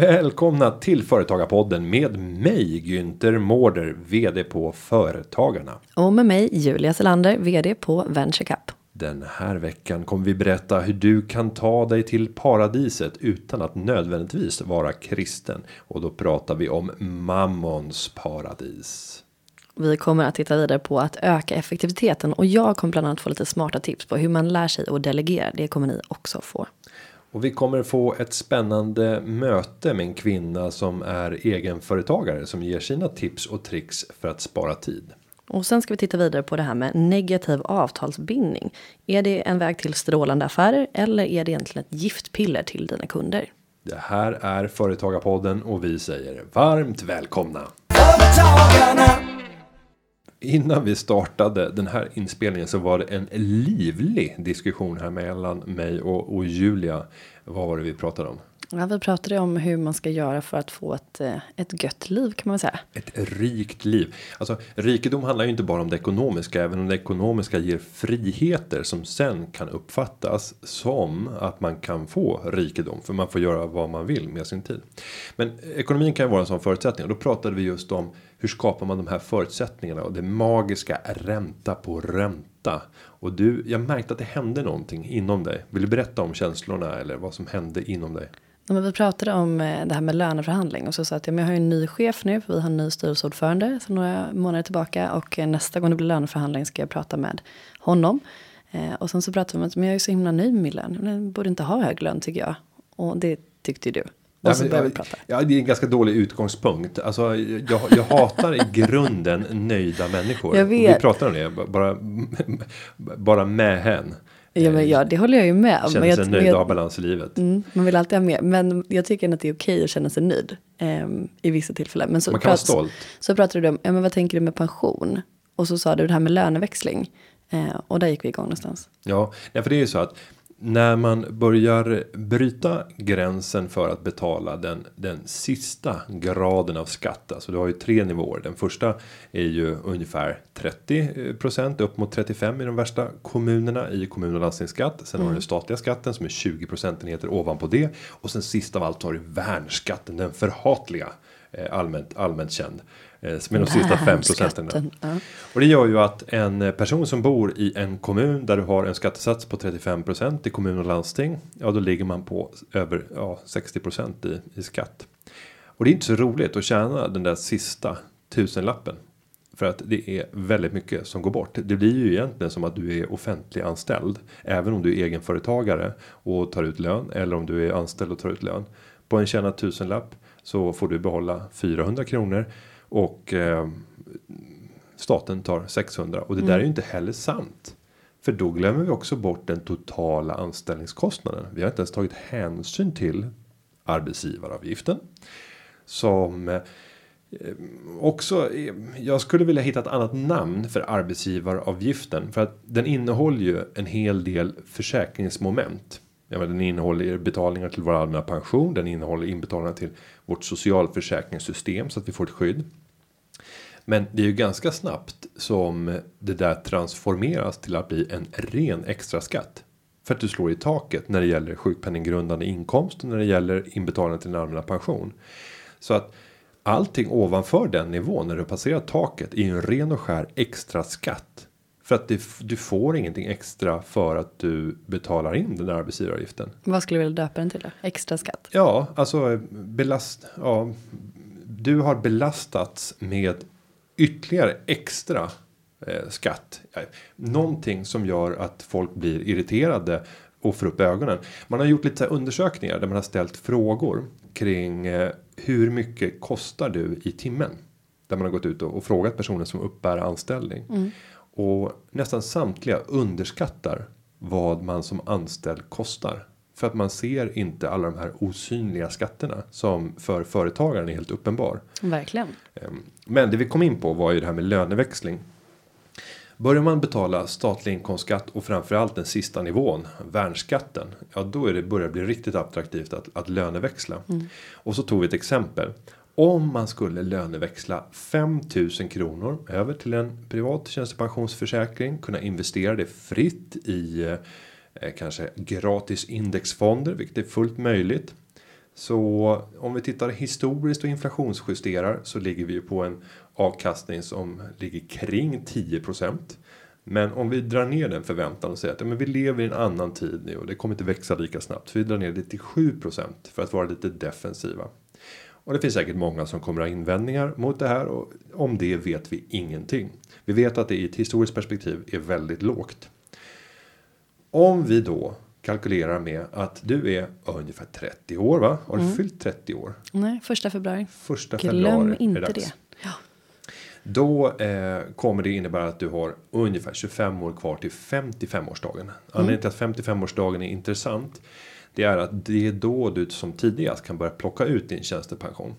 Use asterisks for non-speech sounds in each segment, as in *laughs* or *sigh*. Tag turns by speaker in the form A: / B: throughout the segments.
A: Välkomna till Företagarpodden med mig Günther Mårder, VD på Företagarna.
B: Och med mig Julia Selander, VD på VentureCap.
A: Den här veckan kommer vi berätta hur du kan ta dig till paradiset utan att nödvändigtvis vara kristen. Och då pratar vi om Mammons paradis.
B: Vi kommer att titta vidare på att öka effektiviteten och jag kommer bland annat få lite smarta tips på hur man lär sig att delegera. Det kommer ni också få.
A: Och vi kommer få ett spännande möte med en kvinna som är egenföretagare som ger sina tips och tricks för att spara tid.
B: Och sen ska vi titta vidare på det här med negativ avtalsbindning. Är det en väg till strålande affärer eller är det egentligen ett giftpiller till dina kunder?
A: Det här är Företagarpodden och vi säger varmt välkomna.
C: Företagarna.
A: Innan vi startade den här inspelningen så var det en livlig diskussion här mellan mig och, och Julia. Vad var det vi pratade om?
B: Ja, vi pratade om hur man ska göra för att få ett, eh, ett gött liv kan man väl säga.
A: Ett rikt liv. Alltså rikedom handlar ju inte bara om det ekonomiska. Även om det ekonomiska ger friheter som sen kan uppfattas som att man kan få rikedom. För man får göra vad man vill med sin tid. Men ekonomin kan ju vara en sån förutsättning. Och då pratade vi just om hur skapar man de här förutsättningarna och det magiska ränta på ränta. Och du, jag märkte att det hände någonting inom dig. Vill du berätta om känslorna eller vad som hände inom dig?
B: Men vi pratade om eh, det här med löneförhandling och så sa att ja, jag har en ny chef nu. För vi har en ny styrelseordförande sedan några månader tillbaka och eh, nästa gång det blir löneförhandling ska jag prata med honom. Eh, och sen så pratade vi om att men jag är så himla nöjd med min lön. Jag borde inte ha hög lön tycker jag. Och det tyckte ju du. Och så
A: men,
B: började
A: ja,
B: vi prata.
A: Ja, det är en ganska dålig utgångspunkt. Alltså, jag, jag hatar i grunden nöjda människor.
B: Jag vet.
A: Vi pratar om det, bara, bara med hen.
B: Ja, men ja, det håller jag ju med om. Jag-
A: sig nöjd
B: jag-
A: och balans i livet.
B: Mm, man vill alltid ha mer. Men jag tycker att det är okej att känna sig nöjd. ehm, I vissa tillfällen. Men så,
A: Man kan vara
B: prat-
A: stolt.
B: så pratade du om, ja, men vad tänker du med pension? Och så sa du det här med löneväxling. Eh, och där gick vi igång någonstans.
A: Ja, för det är ju så att när man börjar bryta gränsen för att betala den, den sista graden av skatt. Alltså du har ju tre nivåer. Den första är ju ungefär 30% upp mot 35 i de värsta kommunerna i kommun och landstingsskatt. Sen har du den statliga skatten som är 20 procentenheter ovanpå det. Och sen sist av allt har du värnskatten, den förhatliga. eh, Allmänt, allmänt känd. Eh, Som är de sista 5 procenten.
B: Ja.
A: Och det gör ju att en person som bor i en kommun där du har en skattesats på 35% i kommun och landsting. Ja, då ligger man på över ja, 60% i, i skatt. Och det är inte så roligt att tjäna den där sista tusenlappen. För att det är väldigt mycket som går bort. Det blir ju egentligen som att du är offentlig anställd. Även om du är egenföretagare och tar ut lön. Eller om du är anställd och tar ut lön. På en tjänad tusenlapp så får du behålla 400 kronor. Och eh, staten tar 600 och det där är ju inte heller sant. För då glömmer vi också bort den totala anställningskostnaden. Vi har inte ens tagit hänsyn till arbetsgivaravgiften. Som eh, också är- jag skulle vilja hitta ett annat namn för arbetsgivaravgiften för att den innehåller ju en hel del försäkringsmoment. Ja, men den innehåller betalningar till vår allmänna pension. Den innehåller inbetalningar till vårt socialförsäkringssystem så att vi får ett skydd. Men det är ju ganska snabbt som det där transformeras till att bli en ren extra skatt. För att du slår i taket när det gäller sjukpenninggrundande inkomst och när det gäller inbetalning till en allmänna pension. Så att allting ovanför den nivån när du passerar taket är ju en ren och skär extra skatt. För att det, du får ingenting extra för att du betalar in den där arbetsgivaravgiften.
B: Vad skulle du vilja döpa den till då? Extra skatt?
A: Ja, alltså belast. Ja, du har belastats med ytterligare extra eh, skatt. Ja, Någonting som gör att folk blir irriterade och får upp ögonen. Man har gjort lite undersökningar där man har ställt frågor kring eh, hur mycket kostar du i timmen? Där man har gått ut och, och frågat personer som uppbär anställning. Och nästan samtliga underskattar vad man som anställd kostar. För att man ser inte alla de här osynliga skatterna som för företagaren är helt uppenbar.
B: Verkligen.
A: Ehm, Men det vi kom in på var ju det här med löneväxling. Börjar man betala statlig inkomstskatt och framförallt den sista nivån, värnskatten. Ja, då är det börjar bli riktigt attraktivt att, att löneväxla. Och så tog vi ett exempel. Om man skulle löneväxla 5000 kronor över till en privat tjänstepensionsförsäkring. Kunna investera det fritt i eh, Eh, kanske gratis indexfonder, vilket är fullt möjligt. Så om vi tittar historiskt och inflationsjusterar så ligger vi på en avkastning som ligger kring 10%. Men om vi drar ner den förväntan och säger att ja, men vi lever i en annan tid nu och det kommer inte växa lika snabbt. Så vi drar ner det till 7% för att vara lite defensiva. Och det finns säkert många som kommer ha invändningar mot det här och om det vet vi ingenting. Vi vet att det i ett historiskt perspektiv är väldigt lågt. Om vi då kalkylerar med att du är ungefär 30 år va? Har du fyllt 30 år?
B: Nej, första februari.
A: Första
B: Glöm
A: februari
B: inte
A: dags.
B: det. Ja.
A: Då eh, kommer det innebära att du har ungefär 25 år kvar till 55-årsdagen. Anledningen till att 55-årsdagen är intressant. Det är att det är då du som tidigast kan börja plocka ut din tjänstepension.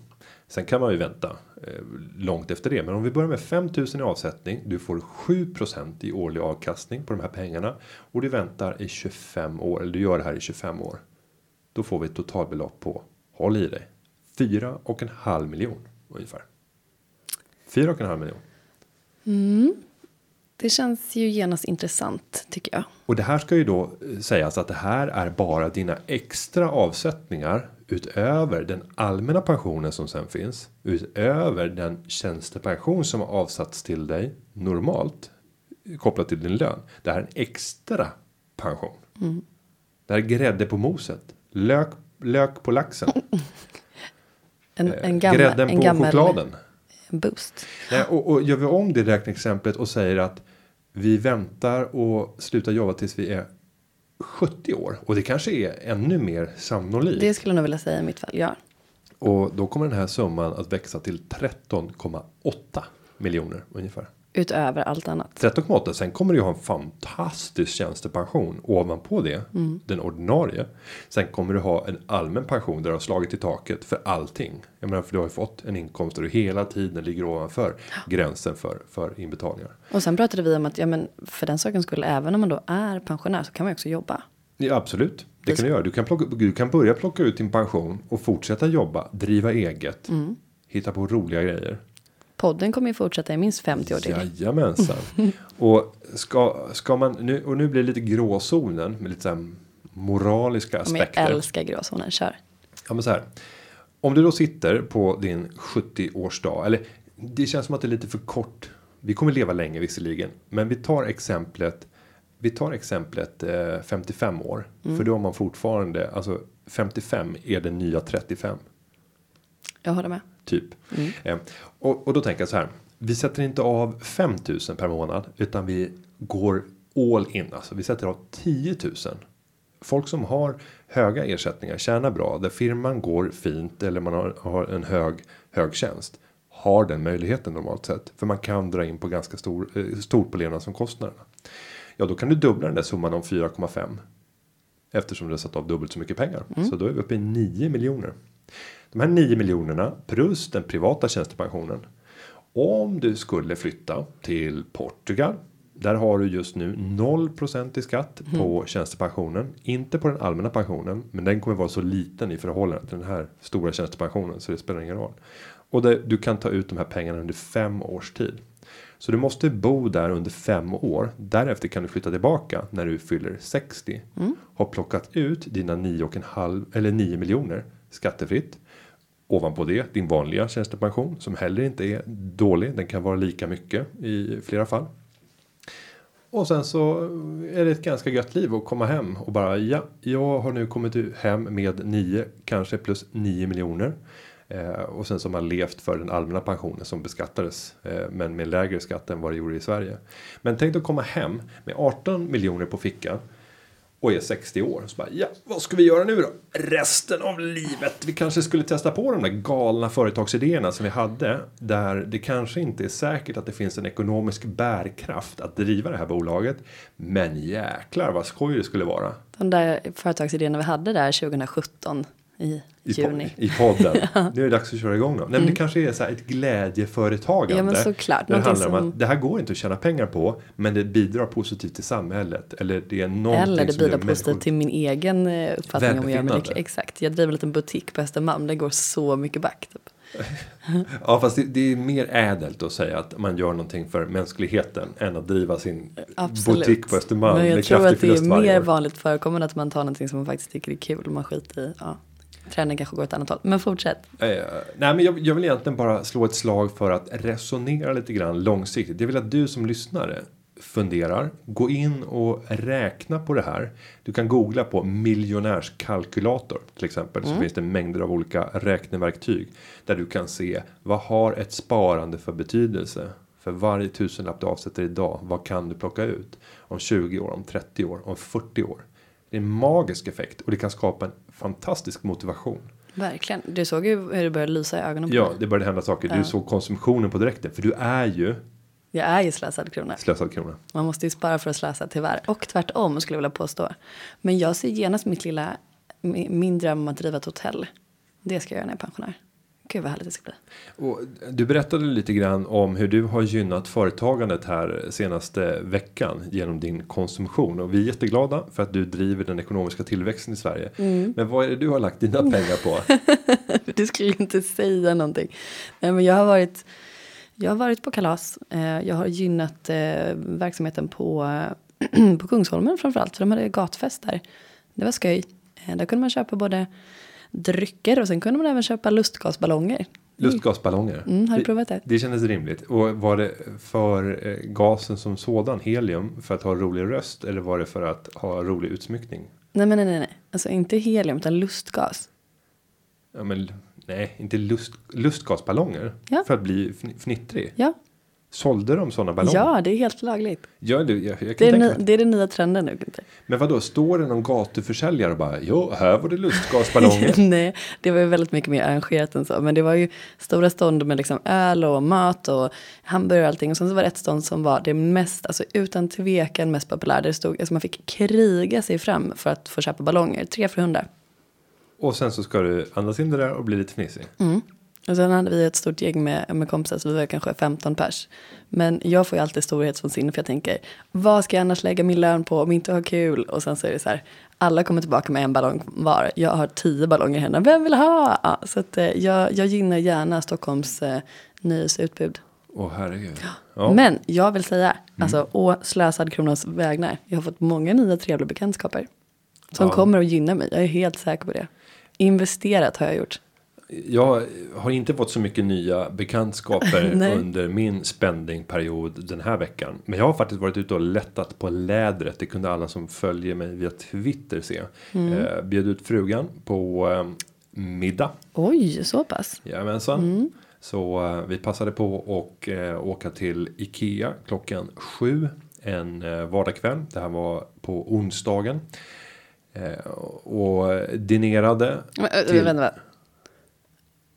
A: Sen kan man ju vänta eh, långt efter det. Men om vi börjar med 5000 i avsättning. Du får 7% i årlig avkastning på de här pengarna. Och du väntar i 25 år. Eller du gör det här i 25 år. Då får vi ett totalbelopp på, håll i dig, 4,5 miljon ungefär. 4,5 miljon.
B: Det känns ju genast intressant tycker jag.
A: Och det här ska ju då eh, sägas att det här är bara dina extra avsättningar utöver den allmänna pensionen som sen finns. Utöver den tjänstepension som har avsatts till dig normalt kopplat till din lön. Det här är en extra pension. Det här är grädde på moset. Lök, lök på laxen. *laughs*
B: En,
A: Eh,
B: en gammal,
A: Grädden
B: en
A: på
B: gammal
A: chokladen.
B: boost.
A: Nej, och, och gör vi om det räkneexemplet och säger att vi väntar och slutar jobba tills vi är 70 år. Och det kanske är ännu mer sannolikt.
B: Det skulle jag nog vilja säga i mitt fall, ja.
A: Och då kommer den här summan att växa till 13,8 miljoner ungefär.
B: Utöver allt annat.
A: 13,8 sen kommer du ju ha en fantastisk tjänstepension ovanpå det. Den ordinarie. Sen kommer du ha en allmän pension där du har slagit i taket för allting. Jag menar för du har ju fått en inkomst där du hela tiden ligger ovanför gränsen för, för inbetalningar.
B: Och sen pratade vi om att ja, men för den sakens skull, även om man då är pensionär så kan man ju också jobba.
A: Ja, absolut, det kan du göra. Du kan, plocka, du kan börja plocka ut din pension och fortsätta jobba, driva eget, hitta på roliga grejer.
B: Podden kommer ju fortsätta i minst 50 år till.
A: Jajamensan. *laughs* och ska, ska man nu och nu blir det lite gråzonen med lite så moraliska
B: Men jag
A: aspekter.
B: älskar gråzonen, kör.
A: Ja, men så här. Om du då sitter på din 70-årsdag, eller det känns som att det är lite för kort. Vi kommer leva länge visserligen, men vi tar exemplet. Vi tar exemplet eh, 55 år, för då har man fortfarande alltså 55 är den nya 35
B: Jag håller med.
A: typ. Eh, och, och då tänker jag så här. Vi sätter inte av 5000 per månad utan vi går all in. Alltså vi sätter av 10 000. Folk som har höga ersättningar tjänar bra där firman går fint eller man har, har en hög hög tjänst har den möjligheten normalt sett för man kan dra in på ganska stor eh, stort på levnadsomkostnaderna. Ja, då kan du dubbla den där summan om 4,5 eftersom du har satt av dubbelt så mycket pengar så då är vi uppe i 9 miljoner. De här 9 miljonerna plus den privata tjänstepensionen. Om du skulle flytta till Portugal. Där har du just nu 0% i skatt på tjänstepensionen. Inte på den allmänna pensionen. Men den kommer vara så liten i förhållande till den här stora tjänstepensionen. Så det spelar ingen roll. Och det, du kan ta ut de här pengarna under fem års tid. Så du måste bo där under fem år. Därefter kan du flytta tillbaka när du fyller 60. Har plockat ut dina 9,5 eller 9 miljoner skattefritt. Ovanpå det din vanliga tjänstepension som heller inte är dålig. Den kan vara lika mycket i flera fall. Och sen så är det ett ganska gött liv att komma hem och bara ja, jag har nu kommit hem med 9 kanske plus 9 miljoner. Eh, och sen så har man levt för den allmänna pensionen som beskattades eh, men med lägre skatt än vad det gjorde i Sverige. Men tänk att komma hem med 18 miljoner på fickan och är 60 år. Så bara, ja, vad ska vi göra nu då? Resten av livet. Vi kanske skulle testa på de där galna företagsidéerna som vi hade. Där det kanske inte är säkert att det finns en ekonomisk bärkraft att driva det här bolaget. Men jäklar vad skoj det skulle vara.
B: De där företagsidéerna vi hade där 2017 i,
A: I, po-
B: juni.
A: I podden. *laughs* Nu är det dags att köra igång då. Nej, men det kanske är så ett glädjeföretagande.
B: Ja, men såklart.
A: Det handlar om
B: som-
A: att det här går inte att tjäna pengar på. Men det bidrar positivt till samhället. Eller det är någonting
B: Eller det bidrar positivt
A: människor-
B: till min egen eh, uppfattning om att göra mig
A: Välbefinnande.
B: lycklig. Exakt. Jag driver en liten butik på Östermalm. Det går så mycket back. Typ. *laughs*
A: Ja, fast det, det är mer ädelt att säga att man gör någonting för mänskligheten än att driva sin
B: Absolut.
A: butik på Östermalm
B: Men jag tror att det är mer vanligt förekommande att man tar någonting som man faktiskt tycker är kul och man skiter i. Ja. Träningen kanske går åt ett annat håll. Men fortsätt.
A: Eh, nej, men jag, jag vill egentligen bara slå ett slag för att resonera lite grann långsiktigt. Jag vill att du som lyssnare funderar, gå in och räkna på det här. Du kan googla på miljonärskalkylator till exempel. Så finns det mängder av olika räkneverktyg där du kan se vad har ett sparande för betydelse. För varje tusenlapp du avsätter idag, vad kan du plocka ut om 20 år, om 30 år, om 40 år? Det är en magisk effekt och det kan skapa en fantastisk motivation.
B: Verkligen. Du såg ju hur det började lysa i ögonen på
A: Ja,
B: mig.
A: det började hända saker. Du
B: Ja.
A: såg konsumtionen på direkten. För du är ju
B: Jag är ju slösad krona.
A: slösad krona.
B: Man måste ju spara för att slösa tyvärr. Och tvärtom skulle jag vilja påstå. Men jag ser genast mitt lilla, mi- min dröm om att driva ett hotell. Det ska jag göra när jag är pensionär. Gud vad härligt det ska bli.
A: Och du berättade lite grann om hur du har gynnat företagandet här senaste veckan genom din konsumtion. Och vi är jätteglada för att du driver den ekonomiska tillväxten i Sverige.
B: Mm.
A: Men vad är det du har lagt dina pengar på? *laughs*
B: Du skulle inte säga någonting. Nej, men jag har varit, jag har varit på kalas. Eh, Jag har gynnat eh, verksamheten på, *clears throat* på Kungsholmen framförallt. För de hade gatfest där. Det var skoj. Eh, Där kunde man köpa både drycker och sen kunde man även köpa lustgasballonger.
A: Lustgasballonger.
B: Mm, har du provat det?
A: Det kändes rimligt. Och var det för eh, gasen som sådan, helium, för att ha rolig röst? Eller var det för att ha rolig utsmyckning?
B: Nej, men nej, nej, nej. Alltså inte helium utan lustgas.
A: Ja, men nej, inte lust, lustgasballonger.
B: Ja.
A: För att bli fn- fnittrig.
B: Ja,
A: Sålde de sådana ballonger?
B: ja det är helt lagligt.
A: Ja, det, jag, jag
B: Det är,
A: mig.
B: det är den nya trenden nu. Gunther.
A: Men vad då står det någon gatuförsäljare och bara, jo, här var det lustgasballonger. *laughs*
B: Nej, det var ju väldigt mycket mer arrangerat än så. Men det var ju stora stånd med liksom öl och mat och hamburgare och allting. Och sen så var det ett stånd som var det mest, alltså utan tvekan mest populära. Där det stod, alltså man fick kriga sig fram för att få köpa ballonger. Tre för hundra.
A: och sen så ska du andas in det där och bli lite fnissig.
B: Mm. Och sen hade vi ett stort gäng med, med kompisar, så vi var kanske 15 pers. Men jag får ju alltid storhetsvansinne för jag tänker, vad ska jag annars lägga min lön på om inte ha kul? Och sen så är det så här, alla kommer tillbaka med en ballong var. Jag har tio ballonger hemma, vem vill ha? Ja, så att eh, jag, jag gynnar gärna Stockholms eh, nyhetsutbud.
A: Åh herregud. Ja.
B: Men jag vill säga, alltså å slösad kronas vägnar, jag har fått många nya trevliga bekantskaper. Som
A: Ja.
B: kommer att gynna mig, jag är helt säker på det. Investerat har jag gjort.
A: Jag har inte fått så mycket nya bekantskaper *laughs* under min spendingperiod den här veckan. Men jag har faktiskt varit ute och lättat på lädret. Det kunde alla som följer mig via Twitter se.
B: Mm.
A: Eh, bjöd ut frugan på eh, middag.
B: Oj, så pass.
A: Jajamensan.
B: Mm.
A: Så eh, vi passade på att eh, åka till Ikea klockan sju en eh, vardagkväll. Det här var på onsdagen. Eh, och dinerade.
B: Men,
A: till-
B: vänta, vänta.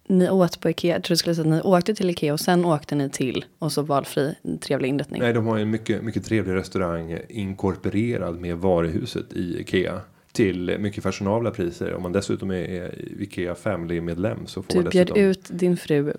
B: Ni åt på Ikea, jag tror du skulle säga att ni åkte till Ikea och sen åkte ni till och så valfri trevlig inrättning.
A: Nej, de har ju en mycket, mycket trevlig restaurang inkorporerad med varuhuset i Ikea. Till mycket fashionabla priser. Om man dessutom är Ikea Family-medlem så får
B: du
A: man
B: bjöd
A: dessutom.
B: ut din fru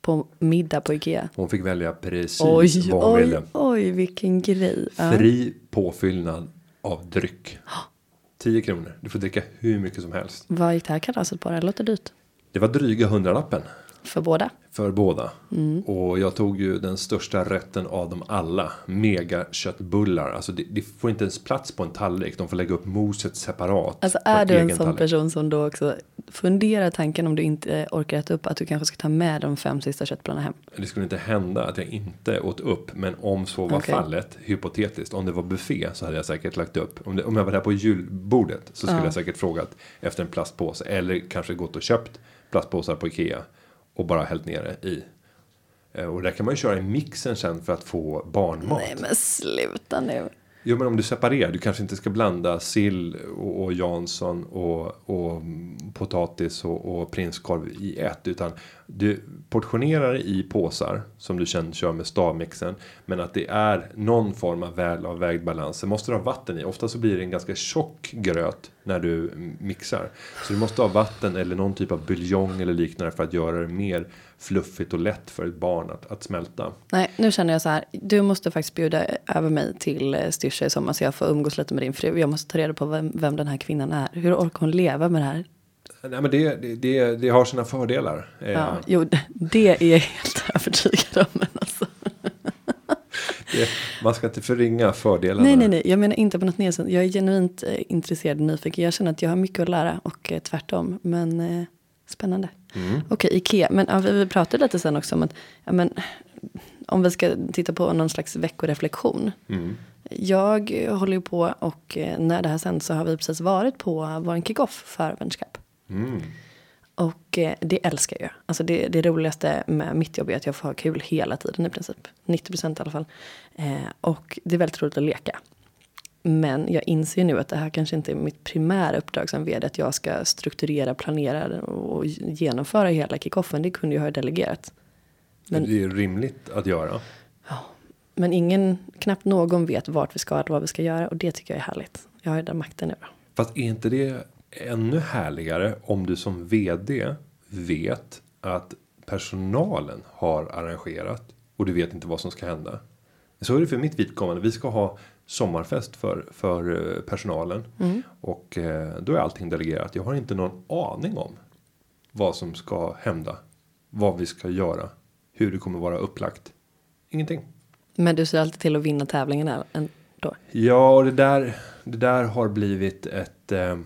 B: på middag på Ikea.
A: Hon fick välja precis
B: Oj,
A: vad hon
B: oj,
A: ville.
B: oj, vilken grej.
A: Fri påfyllnad av dryck. *gasps* 10 kronor. Du får dricka hur mycket som helst.
B: Vad gick det här kalaset på? Det låter dyrt.
A: Det var dryga hundralappen.
B: För båda.
A: För båda.
B: Mm.
A: Och jag tog ju den största rätten av dem alla. Mega köttbullar. Alltså det, det får inte ens plats på en tallrik. De får lägga upp moset separat.
B: Alltså är du en sån
A: tallrik.
B: person som då också funderar tanken om du inte orkar äta upp att du kanske ska ta med de fem sista köttbullarna hem?
A: Det skulle inte hända att jag inte åt upp. Men om så var
B: Okej.
A: fallet, hypotetiskt. Om det var buffé så hade jag säkert lagt upp. Om, det, om jag var där på julbordet så skulle
B: Ja.
A: jag säkert frågat efter en plastpåse. Eller kanske gått och köpt plastpåsar på Ikea. Och bara hällt ner det i. Eh, och där kan man ju köra i mixen sen för att få barnmat.
B: Nej men sluta nu.
A: Jo men om du separerar, du kanske inte ska blanda sill och, och Jansson och, och potatis och, och prinskorv i ett. Utan du portionerar i påsar som du sen kör med stavmixen. Men att det är någon form av välavvägd balans. Sen måste du ha vatten i. Ofta så blir det en ganska tjock gröt när du mixar. Så du måste ha vatten eller någon typ av buljong eller liknande för att göra det mer fluffigt och lätt för ett barn att, att smälta.
B: Nej, nu känner jag så här. Du måste faktiskt bjuda över mig till eh, Styrsa i sommar så jag får umgås lite med din fru. Jag måste ta reda på vem, vem den här kvinnan är. Hur orkar hon leva med det här?
A: Nej, men det, det, det, har sina fördelar. Eh,
B: Ja, jo, det är jag helt övertygad om. Men alltså.
A: det, man ska inte förringa fördelarna.
B: Nej, nej, nej. Jag menar inte på något nedsättande. Jag är genuint eh, intresserad och nyfiken. Jag känner att jag har mycket att lära och eh, tvärtom. Men eh, spännande.
A: Mm.
B: Okej, Ikea. Men ja, vi, vi pratade lite sen också om att ja, men, om vi ska titta på någon slags veckoreflektion.
A: Mm.
B: Jag håller ju på och eh, när det här sänds så har vi precis varit på vår kickoff för vänskap.
A: Mm.
B: Och eh, det älskar jag. Alltså det, det roligaste med mitt jobb är att jag får ha kul hela tiden i princip. 90 procent i alla fall. Eh, och det är väldigt roligt att leka. Men jag inser ju nu att det här kanske inte är mitt primära uppdrag som vd. Att jag ska strukturera, planera och genomföra hela kickoffen. Det kunde jag ha delegerat. Men,
A: Det är rimligt att göra.
B: men ingen, knappt någon vet vart vi ska eller vad vi ska göra. Och det tycker jag är härligt. Jag har ju den makten nu då.
A: Fast är inte det ännu härligare om du som vd vet att personalen har arrangerat och du vet inte vad som ska hända. Så är det för mitt vidkommande. Vi ska ha sommarfest för, för eh, personalen och eh, då är allting delegerat. Jag har inte någon aning om vad som ska hända, vad vi ska göra, hur det kommer vara upplagt. Ingenting.
B: Men du ser alltid till att vinna tävlingen ändå.
A: Ja, och det där, det där har blivit ett, eh,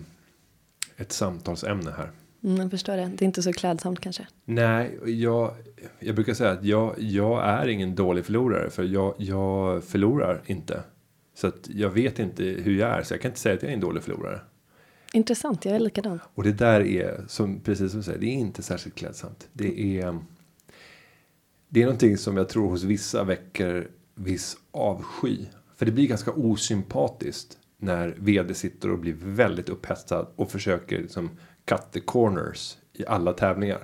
A: ett samtalsämne här.
B: Mm, jag förstår det. Det är inte så klädsamt kanske.
A: Nej, jag, jag brukar säga att jag, jag är ingen dålig förlorare för jag, jag förlorar inte. Så att jag vet inte hur jag är så jag kan inte säga att jag är en dålig förlorare.
B: Intressant, jag är likadan.
A: Och det där är som precis som du säger, det är inte särskilt klädsamt. Det är. Det är någonting som jag tror hos vissa väcker viss avsky. För det blir ganska osympatiskt när vd sitter och blir väldigt upphetsad och försöker liksom cut the corners i alla tävlingar.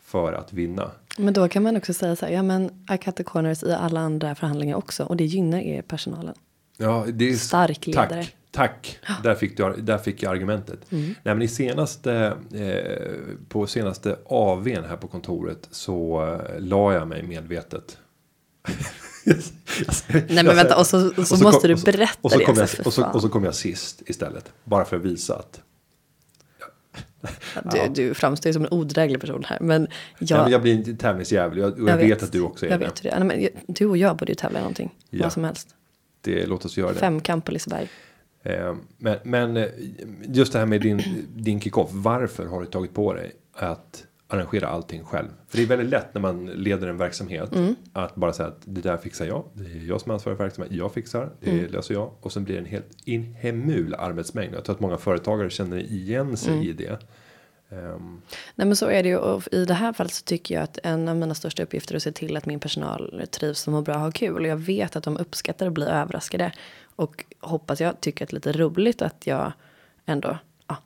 A: För att vinna.
B: Men då kan man också säga så här, ja men I cut the corners i alla andra förhandlingar också. Och det gynnar er personalen.
A: Ja, det är
B: Stark ledare.
A: Tack, tack. Där fick, du, där fick jag argumentet. Nej, men i senaste, eh, på senaste AWn här på kontoret så eh, la jag mig medvetet. *laughs*
B: Nej men vänta, och så, och så, måste du berätta
A: och så
B: det.
A: Kom
B: så
A: jag,
B: för
A: och, så, och så kom jag sist istället. Bara för att visa att.
B: du, du framstår ju som en odräglig person här. Men jag,
A: Ja. men jag blir inte tävlingsjävel och jag, och jag, vet, att du också är
B: jag
A: det.
B: vet det. Nej, men du och jag borde ju tävla i någonting.
A: Ja.
B: Vad som helst.
A: Det. Låt oss göra det.
B: Femkamp på Liseberg.
A: Eh, Men, men eh, just det här med din, din kickoff. Varför har du tagit på dig att arrangera allting själv? För det är väldigt lätt när man leder en verksamhet.
B: Mm.
A: Att bara säga att det där fixar jag. Det är jag som ansvarar för verksamheten. Jag fixar. Det
B: Mm.
A: löser jag. Och sen blir det en helt inhemul arbetsmängd. Jag tror att många företagare känner igen sig
B: Mm.
A: i det. Um.
B: Nej men så är det ju. Och i det här fallet så tycker jag att en av mina största uppgifter är att se till att min personal trivs och mår bra och har kul. Och jag vet att de uppskattar att bli överraskade. Och hoppas jag tycker att det är lite roligt att jag ändå ja,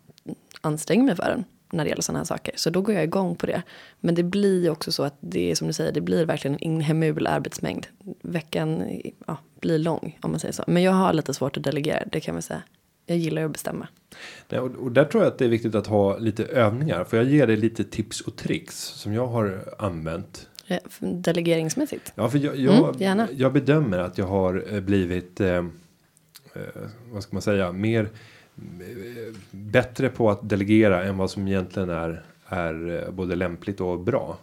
B: anstränger mig för den. När det gäller sådana här saker. Så då går jag igång på det. Men det blir ju också så att det är som du säger. Det blir verkligen en inhemul arbetsmängd. Veckan ja, blir lång om man säger så. Men jag har lite svårt att delegera. Det kan man säga. Jag gillar att bestämma.
A: Nej, och, där tror jag att det är viktigt att ha lite övningar. Får jag ge dig lite tips och tricks som jag har använt?
B: Eh, Delegeringsmässigt.
A: Ja, för jag, jag,
B: Mm,
A: jag bedömer att jag har eh, blivit, eh, eh, vad ska man säga, mer bättre på att delegera än vad som egentligen är, är både lämpligt och bra.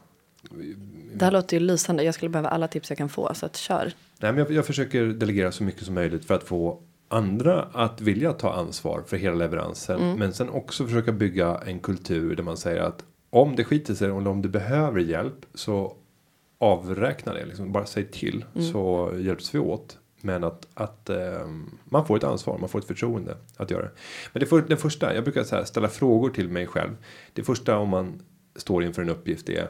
B: Det här låter ju lysande. Jag skulle behöva alla tips jag kan få. Så att kör.
A: Nej, men jag, jag försöker delegera så mycket som möjligt för att få andra att vilja ta ansvar för hela leveransen. Men sen också försöka bygga en kultur där man säger att om det skiter sig eller om du behöver hjälp så avräkna det. Liksom bara säg till så hjälps vi åt. Men att, att eh, man får ett ansvar, man får ett förtroende att göra det. Men det, för, det första, jag brukar så här, ställa frågor till mig själv. Det första om man står inför en uppgift är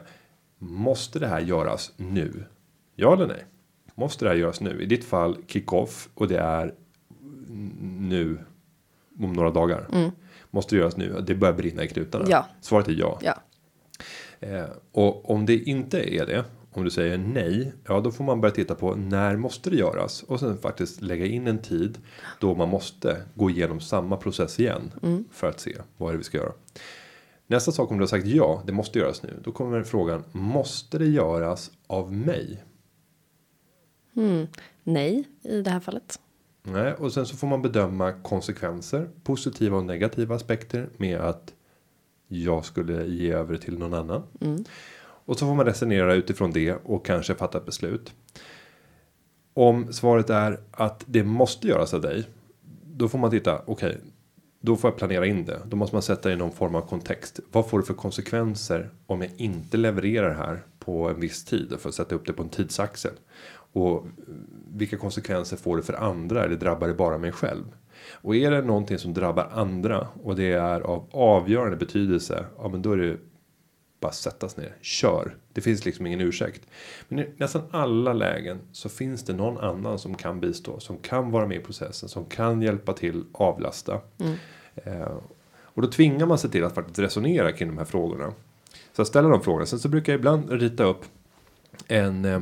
A: Måste det här göras nu? Ja eller nej? Måste det här göras nu? I ditt fall kick-off och det är nu om några dagar. Måste det göras nu? Det börjar brinna i knutarna.
B: Ja.
A: Svaret är ja.
B: Ja.
A: Eh, och om det inte är det, om du säger nej, ja då får man börja titta på när måste det göras och sen faktiskt lägga in en tid då man måste gå igenom samma process igen för att se vad är det vi ska göra. Nästa sak om du har sagt ja, det måste göras nu, då kommer frågan måste det göras av mig?
B: Nej, i det här fallet.
A: Nej, och sen så får man bedöma konsekvenser, positiva och negativa aspekter med att jag skulle ge över till någon annan. Och så får man resonera utifrån det och kanske fatta ett beslut. Om svaret är att det måste göras av dig. Då får man titta, okej. då får jag planera in det. Då måste man sätta i någon form av kontext. Vad får det för konsekvenser om jag inte levererar här på en viss tid? För att sätta upp det på en tidsaxel. Och vilka konsekvenser får det för andra eller drabbar det bara mig själv? Och är det någonting som drabbar andra och det är av avgörande betydelse. Ja men då är det bara sättas ner, kör. Det finns liksom ingen ursäkt. Men i nästan alla lägen så finns det någon annan som kan bistå, som kan vara med i processen, som kan hjälpa till avlasta. Eh, och då tvingar man sig till att faktiskt resonera kring de här frågorna. Så att ställa de frågorna. Sen så brukar jag ibland rita upp en, eh,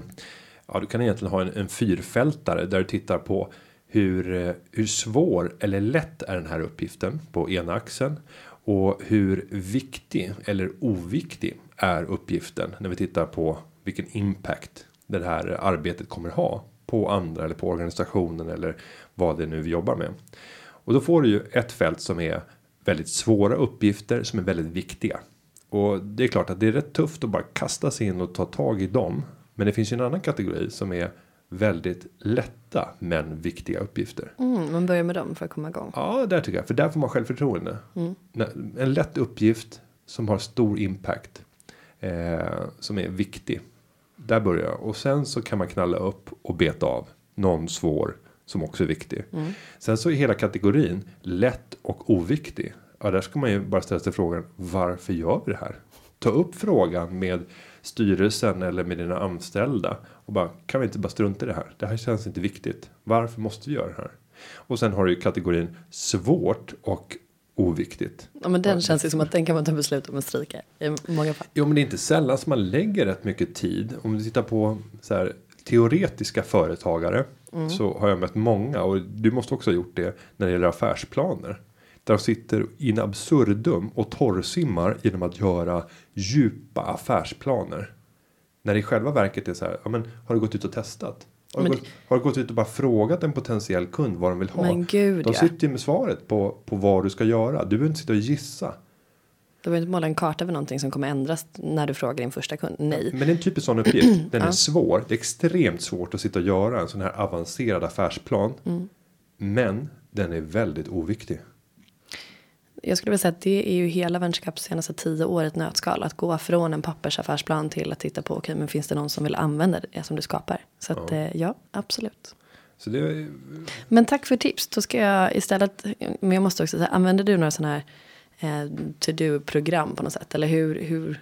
A: ja du kan egentligen ha en, en fyrfältare där du tittar på hur, eh, hur svår eller lätt är den här uppgiften på ena axeln. Och hur viktig eller oviktig är uppgiften när vi tittar på vilken impact det här arbetet kommer ha på andra eller på organisationen eller vad det nu vi jobbar med. Och då får du ju ett fält som är väldigt svåra uppgifter som är väldigt viktiga. Och det är klart att det är rätt tufft att bara kasta sig in och ta tag i dem. Men det finns ju en annan kategori som är väldigt lätta men viktiga uppgifter.
B: Mm, man börjar med dem för att komma igång.
A: Ja, där tycker jag. För där får man självförtroende. När- En lätt uppgift som har stor impact. Eh, som är viktig. Där börjar jag. Och sen så kan man knalla upp och beta av. Någon svår som också är viktig. Sen så är hela kategorin lätt och oviktig. Ja, där ska man ju bara ställa sig frågan. Varför gör vi det här? Ta upp frågan med styrelsen eller med dina anställda. Och bara kan vi inte bara strunta i det här? Det här känns inte viktigt. Varför måste vi göra det här? Och sen har du ju kategorin svårt och oviktigt.
B: Ja, men den känns ju som att den kan man ta beslut om att stryka i många fall.
A: Jo, men det är inte sällan som man lägger rätt mycket tid. Om du tittar på så här teoretiska företagare så har jag mött många och du måste också ha gjort det när det gäller affärsplaner. Där de sitter in absurdum och torrsimmar genom att göra djupa affärsplaner. När det i själva verket är så här, ja men har du gått ut och testat? Har, du
B: Men-
A: gått, har du gått ut och bara frågat en potentiell kund vad de vill ha?
B: Men gud,
A: de sitter ju med svaret på, på vad du ska göra. Du behöver inte sitta och gissa.
B: Du behöver inte måla en karta över någonting som kommer ändras när du frågar din första kund. Nej.
A: Men det är en typisk sån uppgift. *clears throat* Den är svår. Det är extremt svårt att sitta och göra en sån här avancerad affärsplan. Men den är väldigt oviktig.
B: Jag skulle vilja säga att det är ju hela Venturecaps senaste tio år ett nötskal. Att gå från en pappersaffärsplan till att titta på, okej men finns det någon som vill använda det som du skapar? Så att ja, ja absolut.
A: Så det är,
B: Men tack för tips. Då ska jag istället, men jag måste också säga, använder du några sådana här eh, to-do-program på något sätt? Eller hur, hur?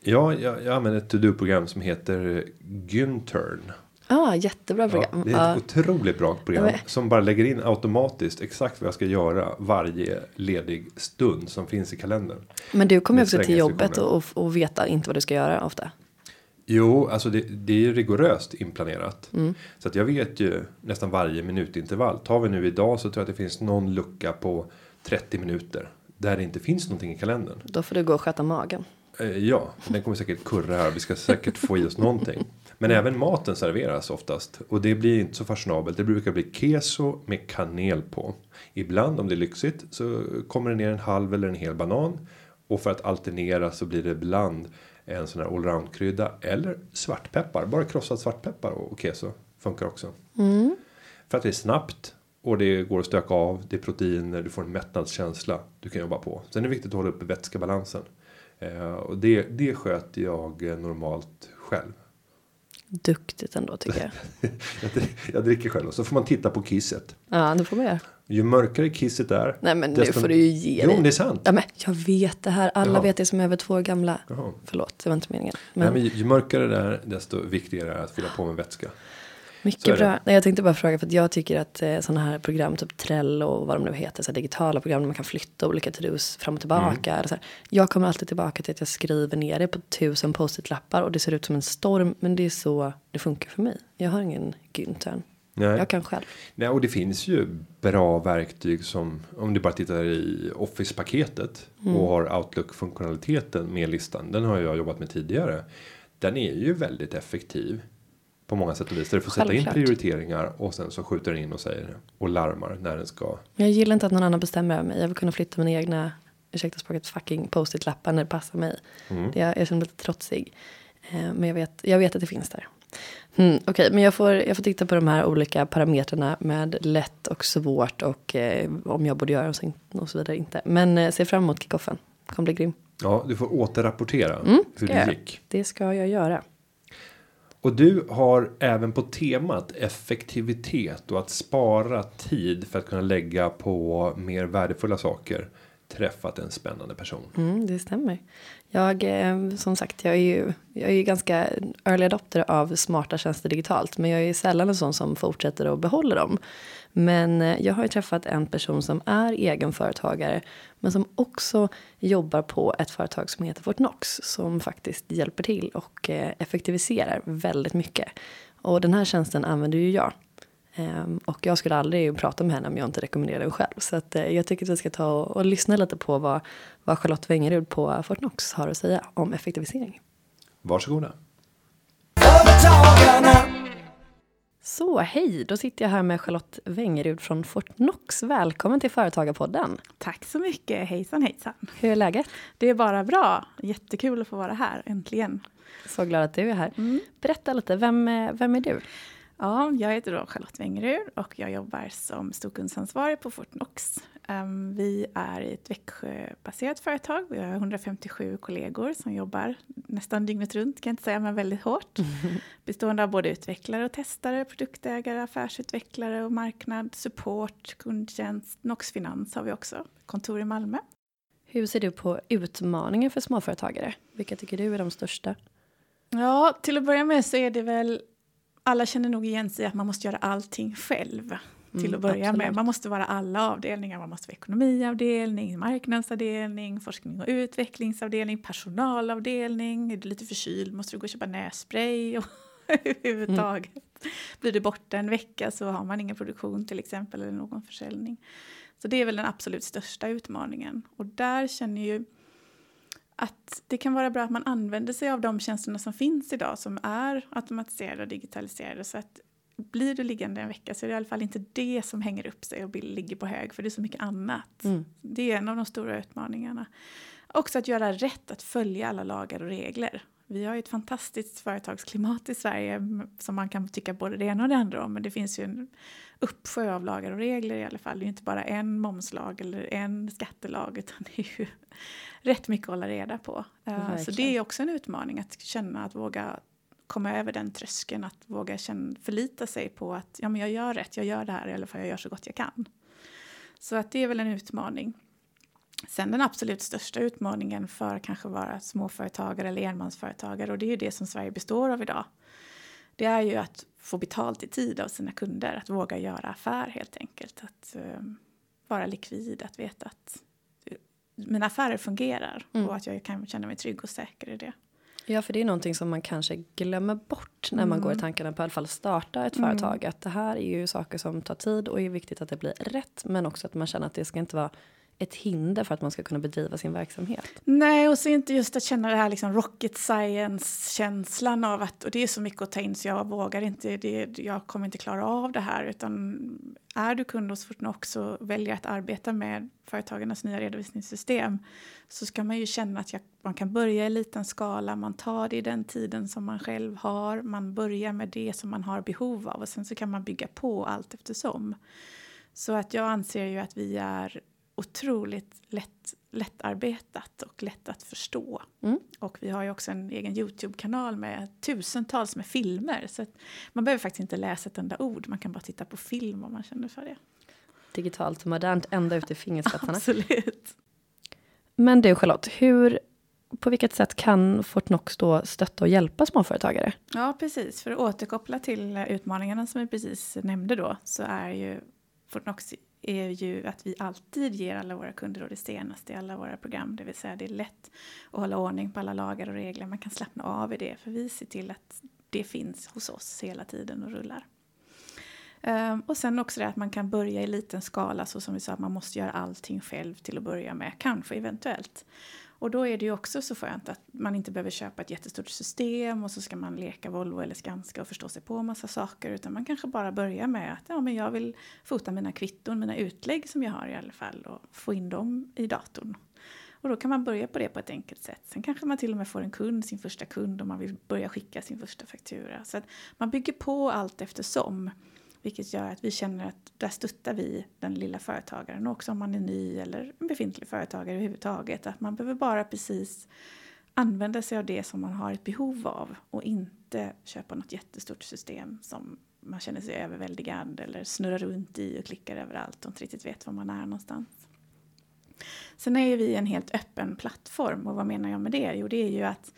A: ja, jag, jag använder ett to-do-program som heter Gynturn.
B: Ah, jättebra
A: Ja,
B: program.
A: det är
B: Ja,
A: ett otroligt bra program.
B: Ja, men-
A: Som bara lägger in automatiskt exakt vad jag ska göra varje ledig stund som finns i kalendern.
B: men du kommer ju också till jobbet och, och veta inte vad du ska göra ofta.
A: Jo, alltså det, det är ju rigoröst inplanerat. Så att jag vet ju nästan varje minutintervall. Tar vi nu idag så tror jag att det finns någon lucka på 30 minuter. Där det inte finns någonting i kalendern.
B: Då får du gå och sköta magen.
A: Eh, ja, den kommer säkert kurra här. Vi ska säkert få i oss någonting. *laughs* Men även maten serveras oftast. Och det blir inte så fashionabelt. Det brukar bli keso med kanel på. Ibland om det är lyxigt så kommer det ner en halv eller en hel banan. Och för att alternera så blir det ibland en sån här allround-krydda. Eller svartpeppar. Bara krossad svartpeppar och keso funkar också. För att det är snabbt. Och det går att stöka av. Det är proteiner. Du får en mättnadskänsla. Du kan jobba på. Sen är det viktigt att hålla uppe vätskebalansen. Eh, och det, det sköter jag eh, normalt själv.
B: Duktigt ändå tycker jag. *laughs*
A: Jag, drick- jag dricker själv och så får man titta på kisset.
B: Ja, det får man göra.
A: Ju mörkare kisset är.
B: Nej men nu får du ju ge
A: Jo
B: dig.
A: men det är sant.
B: Ja, men jag vet det här. Alla
A: Jaha.
B: vet det som är över två år gamla.
A: Jaha.
B: Förlåt, det var inte meningen.
A: Nej,
B: Men,
A: men ju, ju mörkare det är desto viktigare är det att fylla på med vätska.
B: Mycket bra. Nej, jag tänkte bara fråga för att jag tycker att eh, sådana här program, typ Trello och vad de nu heter, så här digitala program där man kan flytta olika to-dos fram och tillbaka.
A: Mm.
B: Här. Jag kommer alltid tillbaka till att jag skriver ner det på tusen post-it-lappar och det ser ut som en storm, men det är så det funkar för mig. Jag har ingen Güntern.
A: Nej.
B: Jag kan själv.
A: Nej, och det finns ju bra verktyg som om du bara tittar i Office-paketet
B: Mm.
A: och har Outlook-funktionaliteten med listan. Den har jag jobbat med tidigare. Den är ju väldigt effektiv på många sätt och vis. Där du får sätta in prioriteringar och sen så skjuter den in och säger och larmar när den ska.
B: Jag gillar inte att någon annan bestämmer över mig. Jag vill kunna flytta mina egna ursäkta språket, fucking post-it-lappar när det passar mig.
A: Mm.
B: Det, jag, jag känner mig lite trotsig. Eh, men jag vet, jag vet att det finns där. Mm, Okej, okay, men jag får, jag får titta på de här olika parametrarna med lätt och svårt och eh, om jag borde göra och så, och så vidare inte. Men eh, se fram emot kickoffen. Kommer bli grym.
A: Ja, du får återrapportera
B: Mm,
A: hur det gick.
B: Det ska jag göra.
A: Och du har även på temat effektivitet och att spara tid för att kunna lägga på mer värdefulla saker träffat en spännande person.
B: Mm, det stämmer. Jag, eh, som sagt, jag är ju jag är ju ganska early adopter av smarta tjänster digitalt. Men jag är sällan en sån som fortsätter och behåller dem. Men eh, jag har ju träffat en person som är egenföretagare. Men som också jobbar på ett företag som heter Fortnox. Som faktiskt hjälper till och eh, effektiviserar väldigt mycket. Och den här tjänsten använder ju jag. Ehm, och jag skulle aldrig prata med henne om jag inte rekommenderar den själv. Så att, eh, jag tycker att vi ska ta och, och lyssna lite på vad, vad Charlotte Wengerud på Fortnox har att säga om effektivisering.
A: Varsågoda.
C: Företagarna.
B: Så hej, då sitter jag här med Charlotte Wengerud från Fortnox. Välkommen till Företagarpodden.
D: Tack så mycket, hejsan hejsan.
B: Hur är läget?
D: Det är bara bra, jättekul att få vara här äntligen.
B: Så glad att du är här.
D: Mm.
B: Berätta lite, vem, är- vem är du?
D: Ja, jag heter då Charlotte Wengerud och jag jobbar som storkundsansvarig på Fortnox. Ehm, vi är ett Växjöbaserat företag. Vi har 157 kollegor som jobbar nästan dygnet runt, kan jag inte säga, men väldigt hårt. *laughs* Bestående av både utvecklare och testare, produktägare, affärsutvecklare och marknad, support, kundtjänst, Nox Finans har vi också. Kontor i Malmö.
B: Hur ser du på utmaningar för småföretagare? Vilka tycker du är de största?
D: Ja, till att börja med så är det väl alla känner nog igen sig att man måste göra allting själv. Till
B: Mm,
D: att börja
B: absolut.
D: med. Man måste vara alla avdelningar. Man måste vara ekonomiavdelning, marknadsavdelning, forskning och utvecklingsavdelning, personalavdelning. Är du lite förkyld måste du gå och köpa nässpray. Och *laughs* överhuvudtaget. Blir du borta en vecka så har man ingen produktion till exempel eller någon försäljning. Så det är väl den absolut största utmaningen. Och där känner ju att det kan vara bra att man använder sig av de tjänsterna som finns idag som är automatiserade och digitaliserade. Så att blir du liggande en vecka så är det i alla fall inte det som hänger upp sig och ligger på hög för det är så mycket annat.
B: Mm.
D: Det är en av de stora utmaningarna. Också att göra rätt, att följa alla lagar och regler. Vi har ju ett fantastiskt företagsklimat i Sverige som man kan tycka både det ena och det andra om. Men det finns ju en uppsjö av lagar och regler i alla fall. Det är ju inte bara en momslag eller en skattelag utan det är ju *laughs* rätt mycket att hålla reda på. Eh, Så
B: Verkligen.
D: det är också en utmaning att känna att våga komma över den tröskeln. Att våga känna, förlita sig på att ja, men jag gör rätt, jag gör det här i alla fall jag gör så gott jag kan. Så att det är väl en utmaning. Sen den absolut största utmaningen för kanske vara småföretagare eller enmansföretagare och det är ju det som Sverige består av idag. Det är ju att få betalt i tid av sina kunder, att våga göra affär helt enkelt. Att eh, vara likvid, att veta att eh, mina affärer fungerar
B: Mm.
D: och att jag kan känna mig trygg och säker i det.
B: Ja, för det är någonting som man kanske glömmer bort när man
D: Mm.
B: går i tankarna på i alla fall starta ett
D: Mm.
B: företag. Att det här är ju saker som tar tid och är viktigt att det blir rätt. Men också att man känner att det ska inte vara ett hinder för att man ska kunna bedriva sin verksamhet.
D: Nej, och så inte just att känna det här liksom rocket science-känslan av att, och det är så mycket att ta in så jag vågar inte, det, jag kommer inte klara av det här, utan är du kund hos Fortnox och väljer att arbeta med företagarnas nya redovisningssystem så ska man ju känna att jag, man kan börja i liten skala, man tar det i den tiden som man själv har, man börjar med det som man har behov av och sen så kan man bygga på allt eftersom. Så att jag anser ju att vi är otroligt lätt, lättarbetat och lätt att förstå.
B: Mm.
D: Och vi har ju också en egen Youtube-kanal med tusentals med filmer. Så att man behöver faktiskt inte läsa ett enda ord, man kan bara titta på film om man känner för det.
B: Digitalt och modernt ända ut i fingerspetsarna.
D: Absolut.
B: Men du Charlotte, hur, på vilket sätt kan Fortnox då stötta och hjälpa småföretagare?
D: Ja, precis. För att återkoppla till utmaningarna som vi precis nämnde då så är ju Fortnox är ju att vi alltid ger alla våra kunder och det senaste i alla våra program. Det vill säga det är lätt att hålla ordning på alla lagar och regler. Man kan slappna av i det för vi ser till att det finns hos oss hela tiden och rullar. Ehm, och sen också det att man kan börja i liten skala så som vi sa att man måste göra allting själv till att börja med, kanske eventuellt. Och då är det ju också så skönt att man inte behöver köpa ett jättestort system och så ska man leka Volvo eller Skanska och förstå sig på massa saker utan man kanske bara börjar med att ja, men jag vill fota mina kvitton, mina utlägg som jag har i alla fall och få in dem i datorn. Och då kan man börja på det på ett enkelt sätt. Sen kanske man till och med får en kund, sin första kund, om man vill börja skicka sin första faktura. Så att man bygger på allt eftersom. Vilket gör att vi känner att där stöttar vi den lilla företagaren. Och också om man är ny eller en befintlig företagare överhuvudtaget. Att man behöver bara precis använda sig av det som man har ett behov av. Och inte köpa något jättestort system som man känner sig överväldigad eller snurrar runt i och klickar överallt och inte riktigt vet var man är någonstans. Sen är ju vi en helt öppen plattform och vad menar jag med det? Jo, det är ju att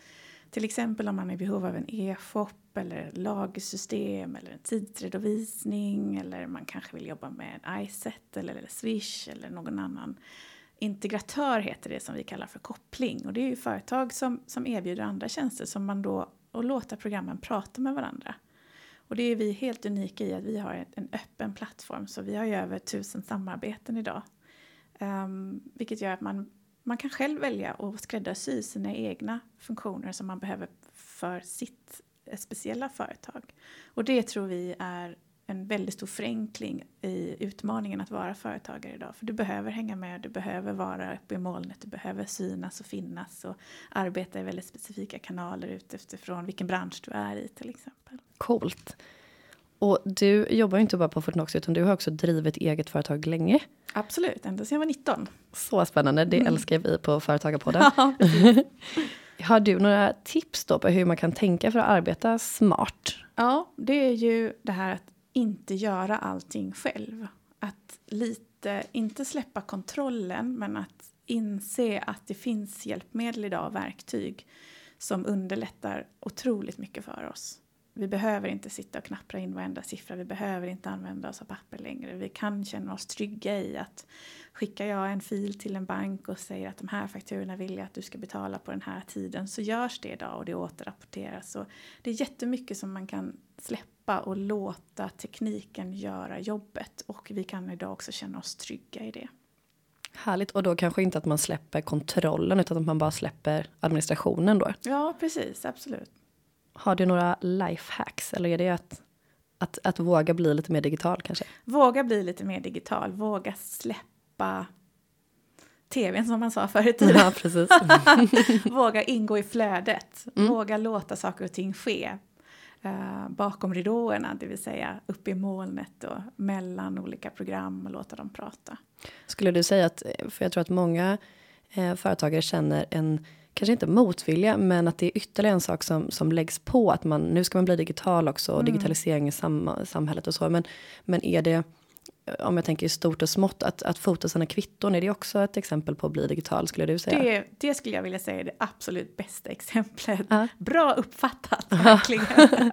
D: till exempel om man är i behov av en e-shop eller lagersystem eller en tidsredovisning eller man kanske vill jobba med iSet eller, eller Swish eller någon annan integratör heter det som vi kallar för koppling och det är ju företag som, som erbjuder andra tjänster som man då och låta programmen prata med varandra. Och det är vi helt unika i att vi har en öppen plattform så vi har ju över tusen samarbeten idag. Um, vilket gör att man, man kan själv välja att skräddarsy sina egna funktioner som man behöver för sitt speciella företag. Och det tror vi är en väldigt stor förenkling i utmaningen att vara företagare idag. För du behöver hänga med, du behöver vara uppe i molnet, du behöver synas och finnas och arbeta i väldigt specifika kanaler utifrån vilken bransch du är i till exempel.
B: Coolt. Och du jobbar ju inte bara på Fortnox utan du har också drivit eget företag länge.
D: Absolut, ända sedan jag var 19.
B: Så spännande, det mm. älskar vi på Företagarpodden. *laughs* Ja, *laughs* har du några tips då på hur man kan tänka för att arbeta smart?
D: Ja, det är ju det här att inte göra allting själv. Att lite, inte släppa kontrollen, men att inse att det finns hjälpmedel idag, verktyg, som underlättar otroligt mycket för oss. Vi behöver inte sitta och knappra in varenda siffra, vi behöver inte använda oss av papper längre. Vi kan känna oss trygga i att skickar jag en fil till en bank och säger att de här fakturorna vill jag att du ska betala på den här tiden så görs det idag och det återrapporteras. Så det är jättemycket som man kan släppa och låta tekniken göra jobbet och vi kan idag också känna oss trygga i det.
B: Härligt och då kanske inte att man släpper kontrollen utan att man bara släpper administrationen då?
D: Ja precis, absolut.
B: Har du några lifehacks eller är det att, att, att våga bli lite mer digital kanske?
D: Våga bli lite mer digital, våga släppa tvn som man sa förr i tiden.
B: Ja, precis. *laughs*
D: våga ingå i flödet, mm. våga låta saker och ting ske. Uh, bakom ridåerna, det vill säga upp i molnet och mellan olika program och låta dem prata.
B: Skulle du säga att, för jag tror att många eh, företagare känner en kanske inte motvilja, men att det är ytterligare en sak som, som läggs på att man nu ska man bli digital också och mm. digitalisering i sam, samhället och så. Men, men är det om jag tänker i stort och smått, att, att fota sina kvitton, är det också ett exempel på att bli digital skulle du säga?
D: Det, det skulle jag vilja säga är det absolut bästa exemplet. Uh. Bra uppfattat, verkligen. *laughs*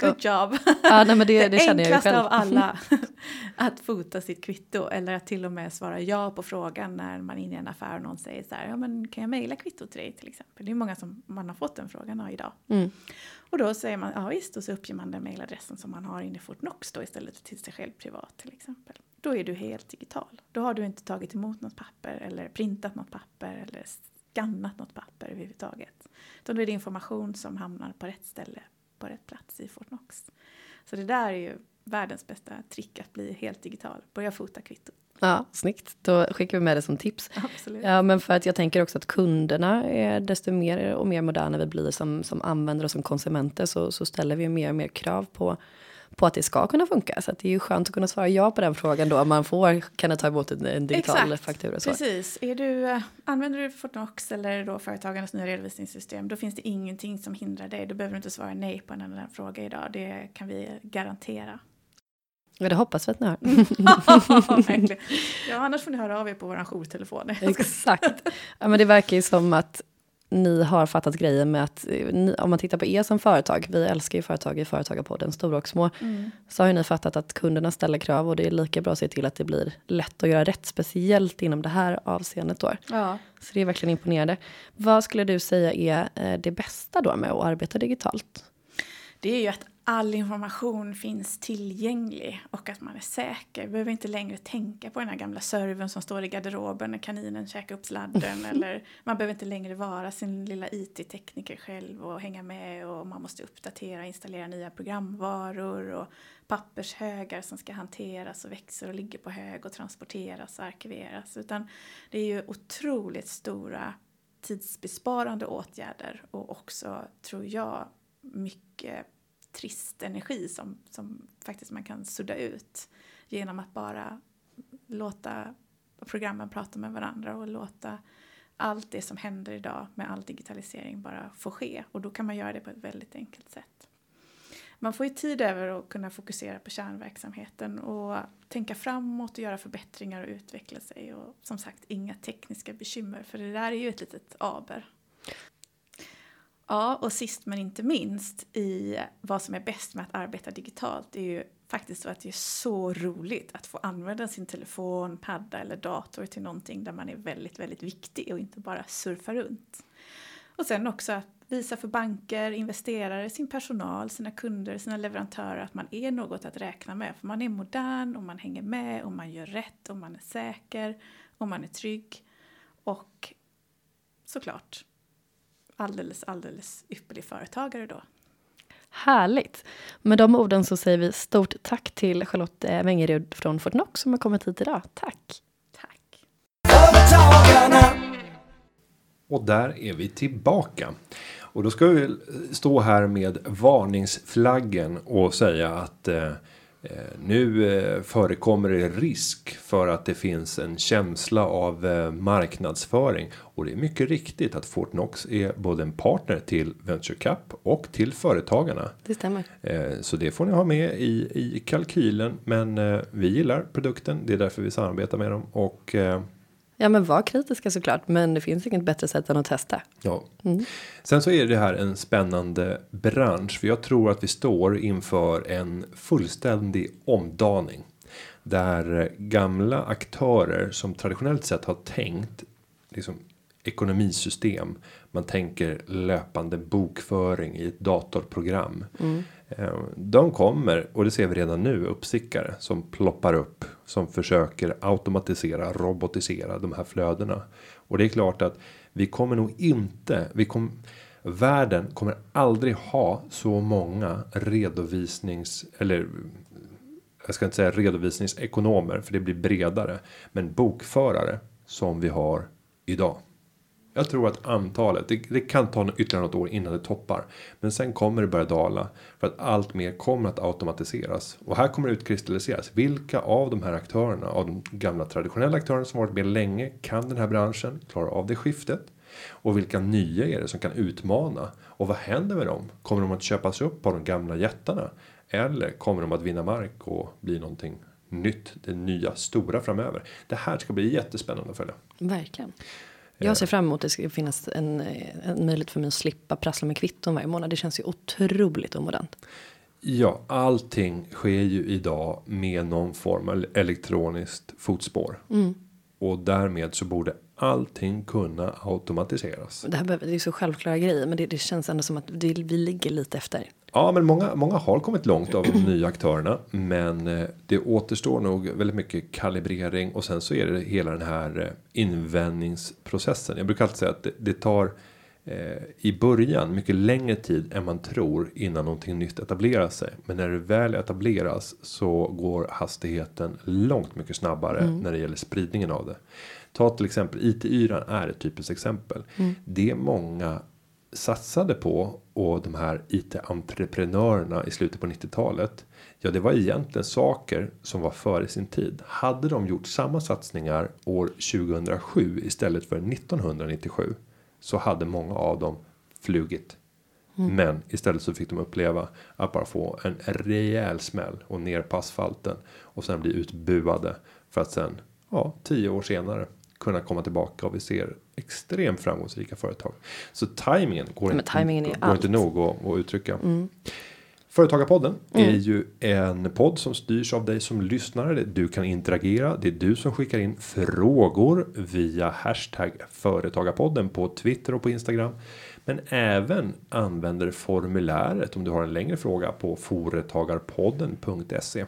D: Good job.
B: Ja, nej, men det, det,
D: det
B: känner jag
D: enklaste av alla, *laughs* att fota sitt kvitto eller att till och med svara ja på frågan när man är inne i en affär och någon säger så här, ja men kan jag mejla kvitto till dig till exempel? Det är många som man har fått den frågan av idag. Mm. Och då säger man ja visst och så uppger man den mejladressen som man har inne i Fortnox då istället för till sig själv privat till exempel. Då är du helt digital. Då har du inte tagit emot något papper eller printat något papper eller skannat något papper överhuvudtaget. Utan då är det information som hamnar på rätt ställe på rätt plats i Fortnox. Så det där är ju världens bästa trick att bli helt digital. Börja fota kvittot.
B: Ja, snyggt. Då skickar vi med det som tips. *laughs*
D: Absolut.
B: Ja, men för att jag tänker också att kunderna är desto mer och mer moderna vi blir som, som användare och som konsumenter så, så ställer vi mer och mer krav på på att det ska kunna funka. Så det är ju skönt att kunna svara ja på den frågan då. Man får, kan ta emot en, digital Exakt. faktura. Så.
D: Precis. Är du, eh, använder du Fortnox eller då företagarnas nya redovisningssystem då finns det ingenting som hindrar dig. Då behöver du inte svara nej på en enda fråga idag. Det kan vi garantera.
B: Ja, det hoppas vi att ni har. *laughs* *laughs*
D: ja, annars får ni höra av er på vår jourtelefon.
B: Exakt. Ja, men det verkar ju som att ni har fattat grejen med att ni, om man tittar på er som företag, vi älskar ju företag i Företagarpodden, stora och små, mm. så har ju ni fattat att kunderna ställer krav och det är lika bra att se till att det blir lätt att göra rätt, speciellt inom det här avseendet då.
D: Ja.
B: Så det är verkligen imponerande. Vad skulle du säga är eh, det bästa då med att arbeta digitalt?
D: Det är ju att all information finns tillgänglig och att man är säker. Vi behöver inte längre tänka på den här gamla servern som står i garderoben när kaninen käkar upp sladden. *laughs* eller man behöver inte längre vara sin lilla IT-tekniker själv och hänga med och man måste uppdatera, installera nya programvaror och pappershögar som ska hanteras och växer och ligger på hög och transporteras och arkiveras. Utan det är ju otroligt stora tidsbesparande åtgärder och också, tror jag, mycket trist energi som, som faktiskt man kan sudda ut genom att bara låta programmen prata med varandra och låta allt det som händer idag med all digitalisering bara få ske. Och då kan man göra det på ett väldigt enkelt sätt. Man får ju tid över att kunna fokusera på kärnverksamheten och tänka framåt och göra förbättringar och utveckla sig. Och som sagt, inga tekniska bekymmer, för det där är ju ett litet aber. Ja, och sist men inte minst i vad som är bäst med att arbeta digitalt är ju faktiskt så att det är så roligt att få använda sin telefon, padda eller dator till någonting där man är väldigt, väldigt viktig och inte bara surfa runt. Och sen också att visa för banker, investerare, sin personal, sina kunder, sina leverantörer att man är något att räkna med. För man är modern och man hänger med och man gör rätt och man är säker och man är trygg. Och såklart alldeles, alldeles ypperlig företagare då.
B: Härligt! Med de orden så säger vi stort tack till Charlotte Wengerud från Fortnox som har kommit hit idag. Tack!
D: Tack!
A: Och där är vi tillbaka. Och då ska vi stå här med varningsflaggen och säga att eh, Eh, nu eh, förekommer det risk för att det finns en känsla av eh, marknadsföring och det är mycket riktigt att Fortnox är både en partner till Venture Cap och till företagarna.
B: Det stämmer.
A: Så det får ni ha med i i kalkylen, men vi gillar produkten. Det är därför vi samarbetar med dem och
B: Ja, men var kritiska såklart, men det finns inget bättre sätt än att testa.
A: Ja, mm. sen så är det här en spännande bransch, för jag tror att vi står inför en fullständig omdaning där gamla aktörer som traditionellt sett har tänkt liksom ekonomisystem. Man tänker löpande bokföring i ett datorprogram. Mm. De kommer och det ser vi redan nu uppstickare som ploppar upp som försöker automatisera robotisera de här flödena och det är klart att vi kommer nog inte vi kommer världen kommer aldrig ha så många redovisnings eller jag ska inte säga redovisningsekonomer för det blir bredare men bokförare som vi har idag. Jag tror att antalet, det, det, kan ta ytterligare något år innan det toppar. Men sen kommer det börja dala. För att allt mer kommer att automatiseras. Och här kommer det utkristalliseras. Vilka av de här aktörerna, av de gamla traditionella aktörerna som varit med länge, kan den här branschen klara av det skiftet? Och vilka nya är det som kan utmana? Och vad händer med dem? Kommer de att köpas upp av de gamla jättarna? Eller kommer de att vinna mark och bli någonting nytt, det nya stora framöver? Det här ska bli jättespännande att följa.
B: Verkligen. Jag ser fram emot att det ska finnas en, en möjlighet för mig att slippa prassla med kvitton varje månad. Det känns ju otroligt omodernt.
A: Ja, allting sker ju idag med någon form av elektroniskt fotspår. Mm. Och därmed så borde allting kunna automatiseras.
B: Det här behöver, det är så självklara grejer, men det, det känns ändå som att det, vi ligger lite efter.
A: Ja, men många, många har kommit långt av de nya aktörerna, men eh, det återstår nog väldigt mycket kalibrering och sen så är det hela den här eh, invändningsprocessen. Jag brukar alltid säga att det, det tar eh, i början mycket längre tid än man tror innan någonting nytt etablerar sig. Men när det väl etableras så går hastigheten långt mycket snabbare mm. när det gäller spridningen av det. Ta till exempel IT-yran är ett typiskt exempel. Mm. Det många satsade på och de här IT-entreprenörerna i slutet på 90-talet. Ja, det var egentligen saker som var före sin tid. Hade de gjort samma satsningar år 2007 istället för 1997 så hade många av dem flugit. Mm. Men istället så fick de uppleva att bara få en rejäl smäll och ner på asfalten och sen bli utbuade för att sen ja, tio år senare kunna komma tillbaka och vi ser extremt framgångsrika företag. Så tajmingen går, inte,
B: timingen
A: går inte nog att, att uttrycka. Mm. Företagarpodden mm. är ju en podd som styrs av dig som lyssnare. Du kan interagera. Det är du som skickar in frågor via hashtag företagarpodden på Twitter och på Instagram. Men även använder formuläret om du har en längre fråga på företagarpodden.se.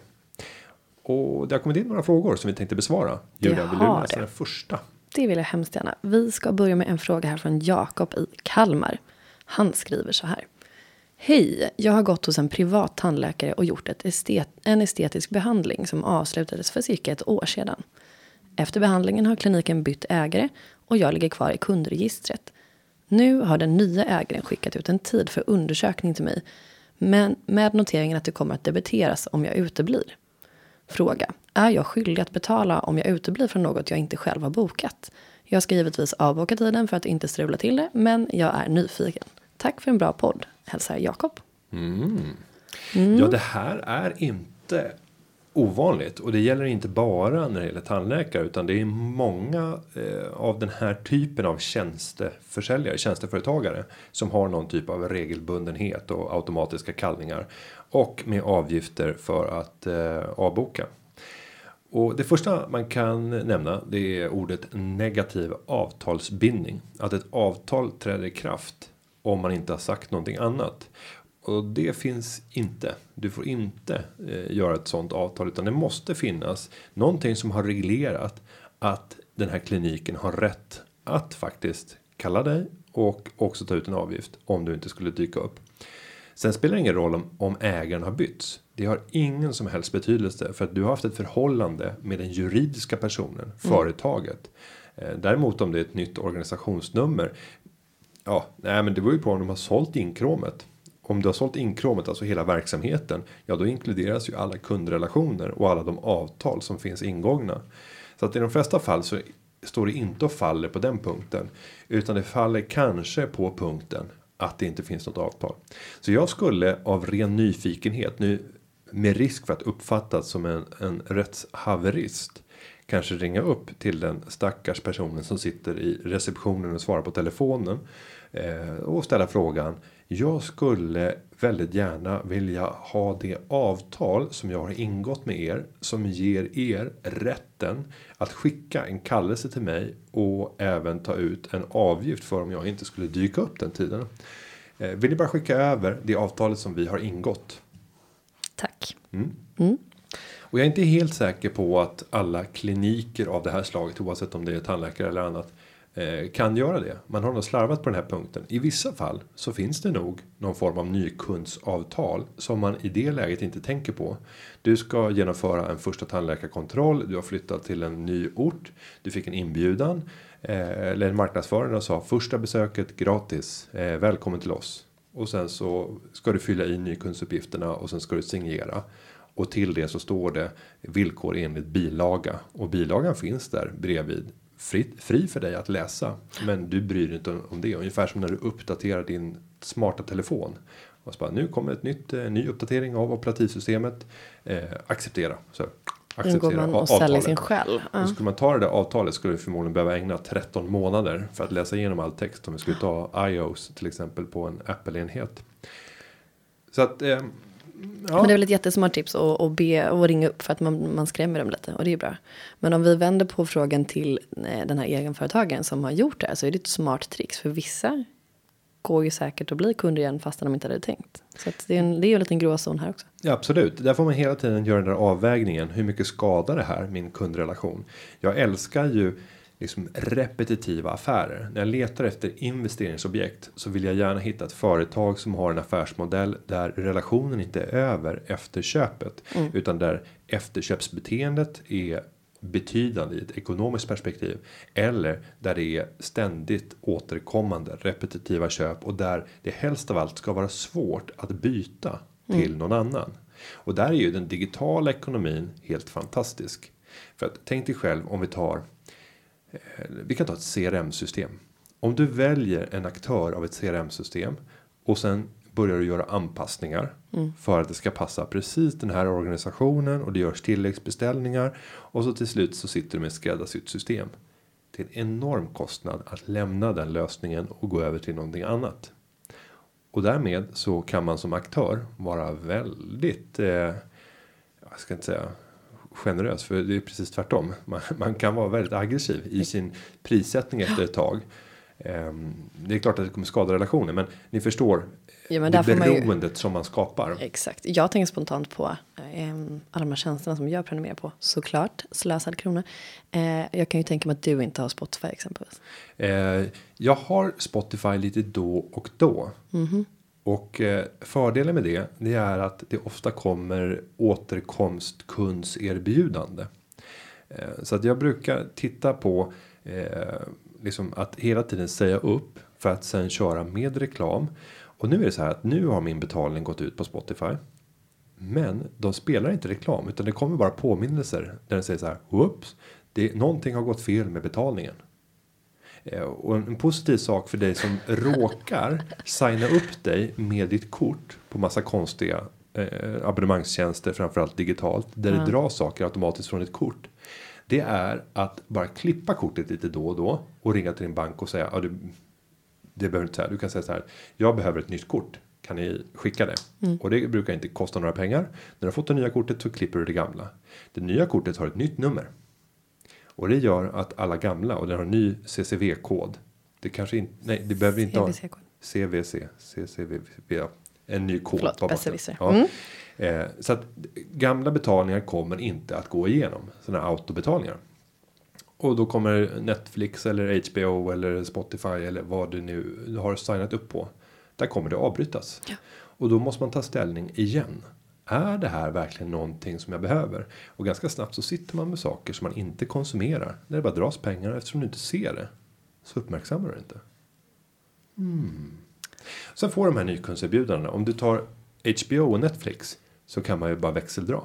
A: Och det har kommit in några frågor som vi tänkte besvara. Julia, vill du läsa den första?
B: Det vill jag hemskt gärna. Vi ska börja med en fråga här från Jakob i Kalmar. Han skriver så här. Hej, jag har gått hos en privat tandläkare och gjort ett estet en estetisk behandling som avslutades för cirka ett år sedan. Efter behandlingen har kliniken bytt ägare och jag ligger kvar i kundregistret. Nu har den nya ägaren skickat ut en tid för undersökning till mig. Men med noteringen att det kommer att debiteras om jag uteblir. Fråga. Är jag skyldig att betala om jag uteblir från något jag inte själv har bokat? Jag ska givetvis avboka tiden för att inte strula till det, men jag är nyfiken. Tack för en bra podd. Hälsar Jakob. Mm.
A: Ja, det här är inte ovanligt och det gäller inte bara när det gäller tandläkare utan det är många eh, av den här typen av tjänsteförsäljare, tjänsteföretagare som har någon typ av regelbundenhet och automatiska kallningar och med avgifter för att eh, avboka. Och det första man kan nämna det är ordet negativ avtalsbindning. Att ett avtal träder i kraft om man inte har sagt någonting annat. Och det finns inte. Du får inte eh, göra ett sånt avtal utan det måste finnas någonting som har reglerat att den här kliniken har rätt att faktiskt kalla dig och också ta ut en avgift om du inte skulle dyka upp. Sen spelar det ingen roll om, om ägaren har bytts. Det har ingen som helst betydelse för att du har haft ett förhållande med den juridiska personen, företaget. Eh, Däremot om det är ett nytt organisationsnummer. Ja, nej, men det beror ju på om de har sålt inkråmet. Om du har sålt inkråmet, alltså hela verksamheten, ja då inkluderas ju alla kundrelationer och alla de avtal som finns ingångna. Så att i de flesta fall så står det inte och faller på den punkten. Utan det faller kanske på punkten att det inte finns något avtal. Så jag skulle av ren nyfikenhet nu med risk för att uppfattas som en, en rättshaverist kanske ringa upp till den stackars personen som sitter i receptionen och svarar på telefonen eh, och ställa frågan. Jag skulle väldigt gärna vilja ha det avtal som jag har ingått med er som ger er rätten att skicka en kallelse till mig och även ta ut en avgift för om jag inte skulle dyka upp den tiden. Eh, vill ni bara skicka över det avtalet som vi har ingått?
B: Tack.
A: Och jag är inte helt säker på att alla kliniker av det här slaget oavsett om det är tandläkare eller annat eh, kan göra det. Man har nog slarvat på den här punkten. I vissa fall så finns det nog någon form av nykundsavtal som man i det läget inte tänker på. Du ska genomföra en första tandläkarkontroll. Du har flyttat till en ny ort. Du fick en inbjudan eh, eller en marknadsförare och sa första besöket gratis. Eh, välkommen till oss. Och sen så ska du fylla i nykundsuppgifterna och sen ska du signera. Och till det så står det villkor enligt bilaga och bilagan finns där bredvid. Fri, fri för dig att läsa, men du bryr dig inte om om det. Ungefär som när du uppdaterar din smarta telefon. Och så bara, nu kommer ett nytt eh, ny uppdatering av operativsystemet. Eh, acceptera. Så,
B: Ingår man och säljer
A: avtalet.
B: sin själ. Ja.
A: Skulle man ta det där avtalet skulle du förmodligen behöva ägna 13 månader för att läsa igenom all text om vi skulle ta iOS till exempel på en Apple-enhet. Så att, eh, ja.
B: Men det är väl ett jättesmart tips att, att be och ringa upp för att man, man skrämmer dem lite och det är bra. Men om vi vänder på frågan till eh, den här egenföretagaren som har gjort det här så är det ett smart trix för vissa går ju säkert att bli kunder igen fastän de inte hade tänkt. Så det är en, det är en liten gråzon här också.
A: Ja, absolut. Där får man hela tiden göra den där avvägningen. Hur mycket skadar det här min kundrelation? Jag älskar ju liksom repetitiva affärer. När jag letar efter investeringsobjekt så vill jag gärna hitta ett företag som har en affärsmodell där relationen inte är över efter köpet utan där efterköpsbeteendet är betydande i ett ekonomiskt perspektiv eller där det är ständigt återkommande repetitiva köp och där det helst av allt ska vara svårt att byta till någon annan. Och där är ju den digitala ekonomin helt fantastisk. För att tänk dig själv om vi tar eh, vi kan ta ett CRM-system. Om du väljer en aktör av ett CRM-system och sen börjar du göra anpassningar för att det ska passa precis den här organisationen och det görs tilläggsbeställningar och så till slut så sitter du med ett skräddarsytt system. Det är en enorm kostnad att lämna den lösningen och gå över till någonting annat. Och därmed så kan man som aktör vara väldigt, eh, jag ska inte säga generös för det är precis tvärtom. Man, man kan vara väldigt aggressiv i sin prissättning efter ett tag. Ehm, det är klart att det kommer skada relationer men ni förstår
B: Ja, men
A: det
B: man ju-
A: beroendet som man skapar.
B: Exakt. Jag tänker spontant på eh, alla de här tjänsterna som jag prenumererar på. Såklart, slösad krona. Eh, jag kan ju tänka mig att du inte har Spotify exempelvis.
A: Eh, jag har Spotify lite då och då. Och eh, fördelen med det, det är att det ofta kommer återkomstkundserbjudande. Eh, så att jag brukar titta på eh, liksom att hela tiden säga upp för att sen köra med reklam. Och nu är det så här att nu har min betalning gått ut på Spotify. Men de spelar inte reklam utan det kommer bara påminnelser där den säger så här. Whoops, det någonting har gått fel med betalningen. Eh, och en positiv sak för dig som *laughs* råkar signa upp dig med ditt kort på massa konstiga eh, abonnemangstjänster, framförallt digitalt, där det dras saker automatiskt från ett kort. Det är att bara klippa kortet lite då och då och ringa till din bank och säga ja, du, det behöver inte säga. Du kan säga så här. Jag behöver ett nytt kort. Kan ni skicka det? Och det brukar inte kosta några pengar. När du har fått det nya kortet så klipper du det gamla. Det nya kortet har ett nytt nummer. Och det gör att alla gamla och den har en ny CCV-kod. Det kanske inte, nej det behöver inte ha. CVC, CCV, en ny kod.
B: Förlåt, besserwisser.
A: Ja.
B: Mm.
A: Eh, så att gamla betalningar kommer inte att gå igenom sådana autobetalningar. Och då kommer Netflix eller HBO eller Spotify eller vad du nu har signat upp på. Där kommer det avbrytas. Och då måste man ta ställning igen. Är det här verkligen någonting som jag behöver? Och ganska snabbt så sitter man med saker som man inte konsumerar. När det bara dras pengar eftersom du inte ser det. Så uppmärksammar du det inte. Sen får de här nykundserbjudandena. Om du tar HBO och Netflix så kan man ju bara växeldra.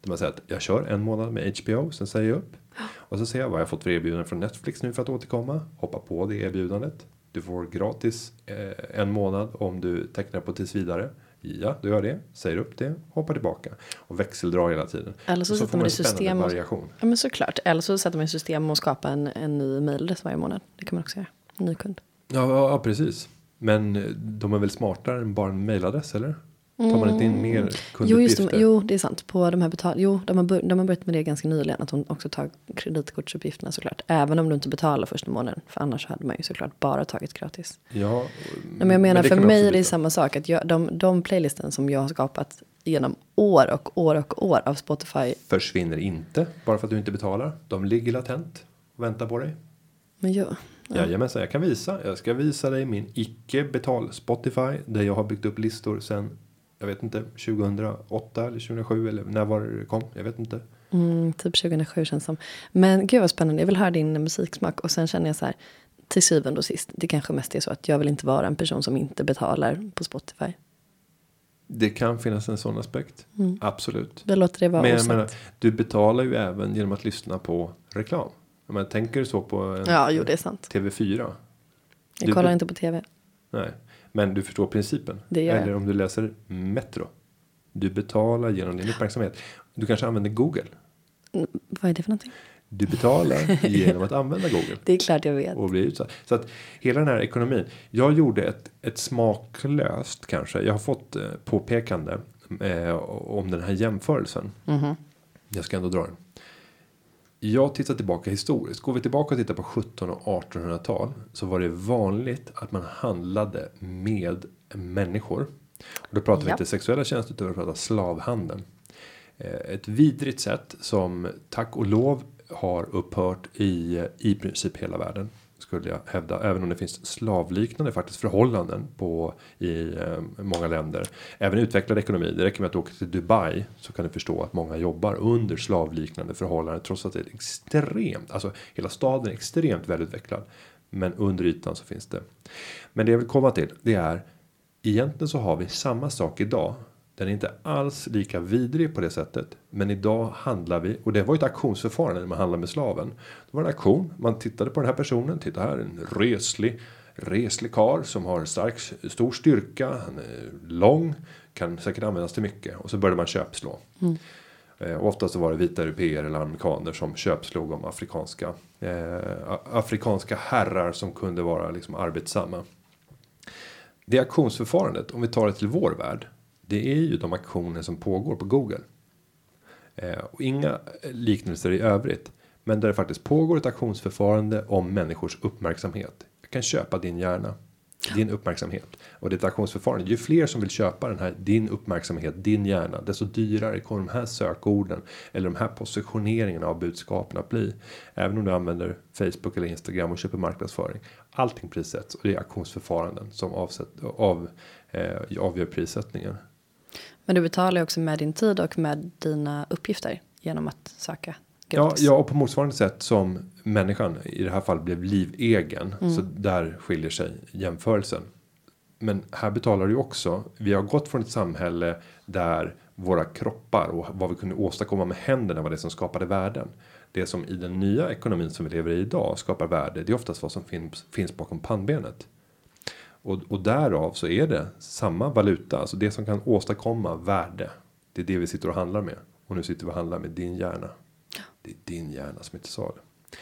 A: Det man säger att jag kör en månad med HBO, sen säger jag upp. Och så ser jag vad jag fått för erbjudande från Netflix nu för att återkomma. Hoppa på det erbjudandet. Du får gratis eh, en månad om du tecknar på tills vidare. Ja, du gör det. Säger upp det. Hoppar tillbaka. Och växeldrar hela tiden.
B: Eller så
A: Och
B: sätter man i system och-
A: variation.
B: Ja men såklart. Eller så sätter man i system och skapar en, en ny mailadress varje månad. Det kan man också göra. En ny kund.
A: Ja, ja, ja, precis. Men de är väl smartare än bara en mailadress eller? Tar man inte in mer
B: Mm. Jo,
A: kunduppgifter?
B: just det, jo, det är sant. På de här betal jo, de har, de har börjat med det ganska nyligen. Att de också tar kreditkortsuppgifterna såklart. Även om du inte betalar första månaden. För annars hade man ju såklart bara tagit gratis.
A: Ja,
B: Nej, men jag menar
A: det
B: för mig är det samma sak. Att jag, de, de playlisten som jag har skapat genom år och år och år av Spotify.
A: försvinner inte bara för att du inte betalar. De ligger latent och väntar på dig.
B: Men jag,
A: Jajamensan, jag kan visa. Jag ska visa dig min icke betal Spotify där jag har byggt upp listor sen jag vet inte 2008 eller 2007 eller när var det kom. Jag vet inte.
B: mm, typ 2007 känns som. Men gud vad spännande. Jag vill höra din musiksmak. Och sen känner jag så här. Till syvende och sist. Det kanske mest är så att jag vill inte vara en person som inte betalar på Spotify.
A: Det kan finnas en sån aspekt. Absolut.
B: Vi låter det vara
A: Men jag menar, du betalar ju även genom att lyssna på reklam. Menar, tänker du så på en
B: Ja, jo det är sant.
A: TV4?
B: Jag
A: Du-
B: kollar inte på tv.
A: Nej, men du förstår principen.
B: Det gör jag.
A: Eller om du läser Metro. Du betalar genom din uppmärksamhet. Du kanske använder Google.
B: Mm, Vad är det för någonting?
A: Du betalar *laughs* genom att använda Google.
B: Det är klart jag vet.
A: Och bli utsatt. Så att hela den här ekonomin. Jag gjorde ett, ett smaklöst kanske. Jag har fått eh, påpekande eh, om den här jämförelsen.
B: Mhm.
A: Jag ska ändå dra den. Jag tittar tillbaka historiskt. Går vi tillbaka och tittar på 1700 och 1800-tal. Så var det vanligt att man handlade med människor. Och då pratar vi
B: Ja.
A: inte sexuella tjänster utan vi pratar slavhandeln. Eh, Ett vidrigt sätt som tack och lov har upphört i i princip hela världen. Skulle jag hävda. Även om det finns slavliknande faktiskt förhållanden på i eh, många länder. Även utvecklad ekonomi. Det räcker med att åka till Dubai. Så kan du förstå att många jobbar under slavliknande förhållanden. Trots att det är extremt. Alltså hela staden är extremt välutvecklad. Men under ytan så finns det. Men det jag vill komma till. Det är. Egentligen så har vi samma sak idag. Den är inte alls lika vidrig på det sättet. Men idag handlar vi. Och det var ju ett auktionsförfarande när man handlar med slaven. Det var en auktion. Man tittade på den här personen. Titta här en reslig. Reslig karl som har stark, stor styrka. Han är lång. Kan säkert användas till mycket. Och så började man köpslå. Eh, och oftast så var det vita europeer eller amerikaner som köpslog om afrikanska. Eh, afrikanska herrar som kunde vara liksom arbetsamma. Det auktionsförfarandet, om vi tar det till vår värld. Det är ju de aktioner som pågår på Google. Eh, och inga liknelser i övrigt. Men där det faktiskt pågår ett auktionsförfarande om människors uppmärksamhet. Jag kan köpa din hjärna. Din uppmärksamhet. Och det är ett auktionsförfarande. Ju fler som vill köpa den här din uppmärksamhet, din hjärna. Desto dyrare kommer de här sökorden. Eller de här positioneringarna av budskapen att bli. Även om du använder Facebook eller Instagram och köper marknadsföring. Allting prissätts och det är auktionsförfaranden som avsätt, av, eh, avgör prissättningen.
B: Men du betalar ju också med din tid och med dina uppgifter genom att söka.
A: Ja, ja, och på motsvarande sätt som människan i det här fallet blev livegen. Så där skiljer sig jämförelsen. Men här betalar du också. Vi har gått från ett samhälle där våra kroppar och vad vi kunde åstadkomma med händerna var det som skapade värden. Det som i den nya ekonomin som vi lever i idag skapar värde. Det är oftast vad som finns, finns bakom pannbenet. Och, och därav så är det samma valuta, alltså det som kan åstadkomma värde. Det är det vi sitter och handlar med. Och nu sitter vi och handlar med din hjärna. Det är din hjärna som inte sa det.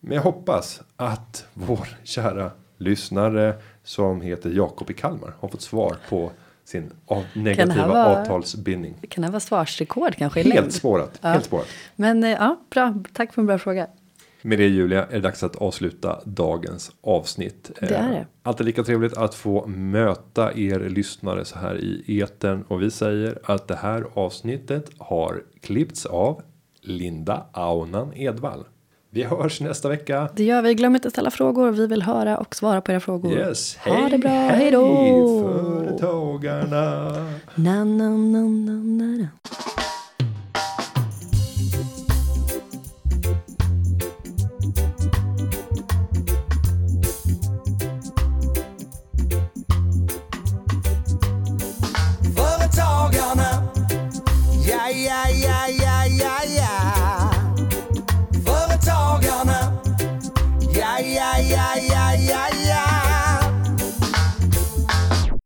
A: Men jag hoppas att vår kära lyssnare som heter Jakob i Kalmar har fått svar på sin av negativa
B: vara-
A: avtalsbindning.
B: Kan det vara svarsrekord kanske?
A: Helt spårat.
B: Ja.
A: Helt spårat.
B: Men eh, ja, bra. Tack för en bra fråga.
A: Med det Julia är det dags att avsluta dagens avsnitt.
B: Det är
A: Eh,
B: det.
A: Alltid lika trevligt att få möta er lyssnare så här i etern och vi säger att det här avsnittet har klippts av Linda Aunan Edvall. Vi hörs nästa vecka.
B: Det gör vi. Glöm inte att ställa frågor. Vi vill höra och svara på era frågor.
A: Yes,
B: Ha det bra. Hej då.
A: företagarna.
B: Na, na, na, na, na,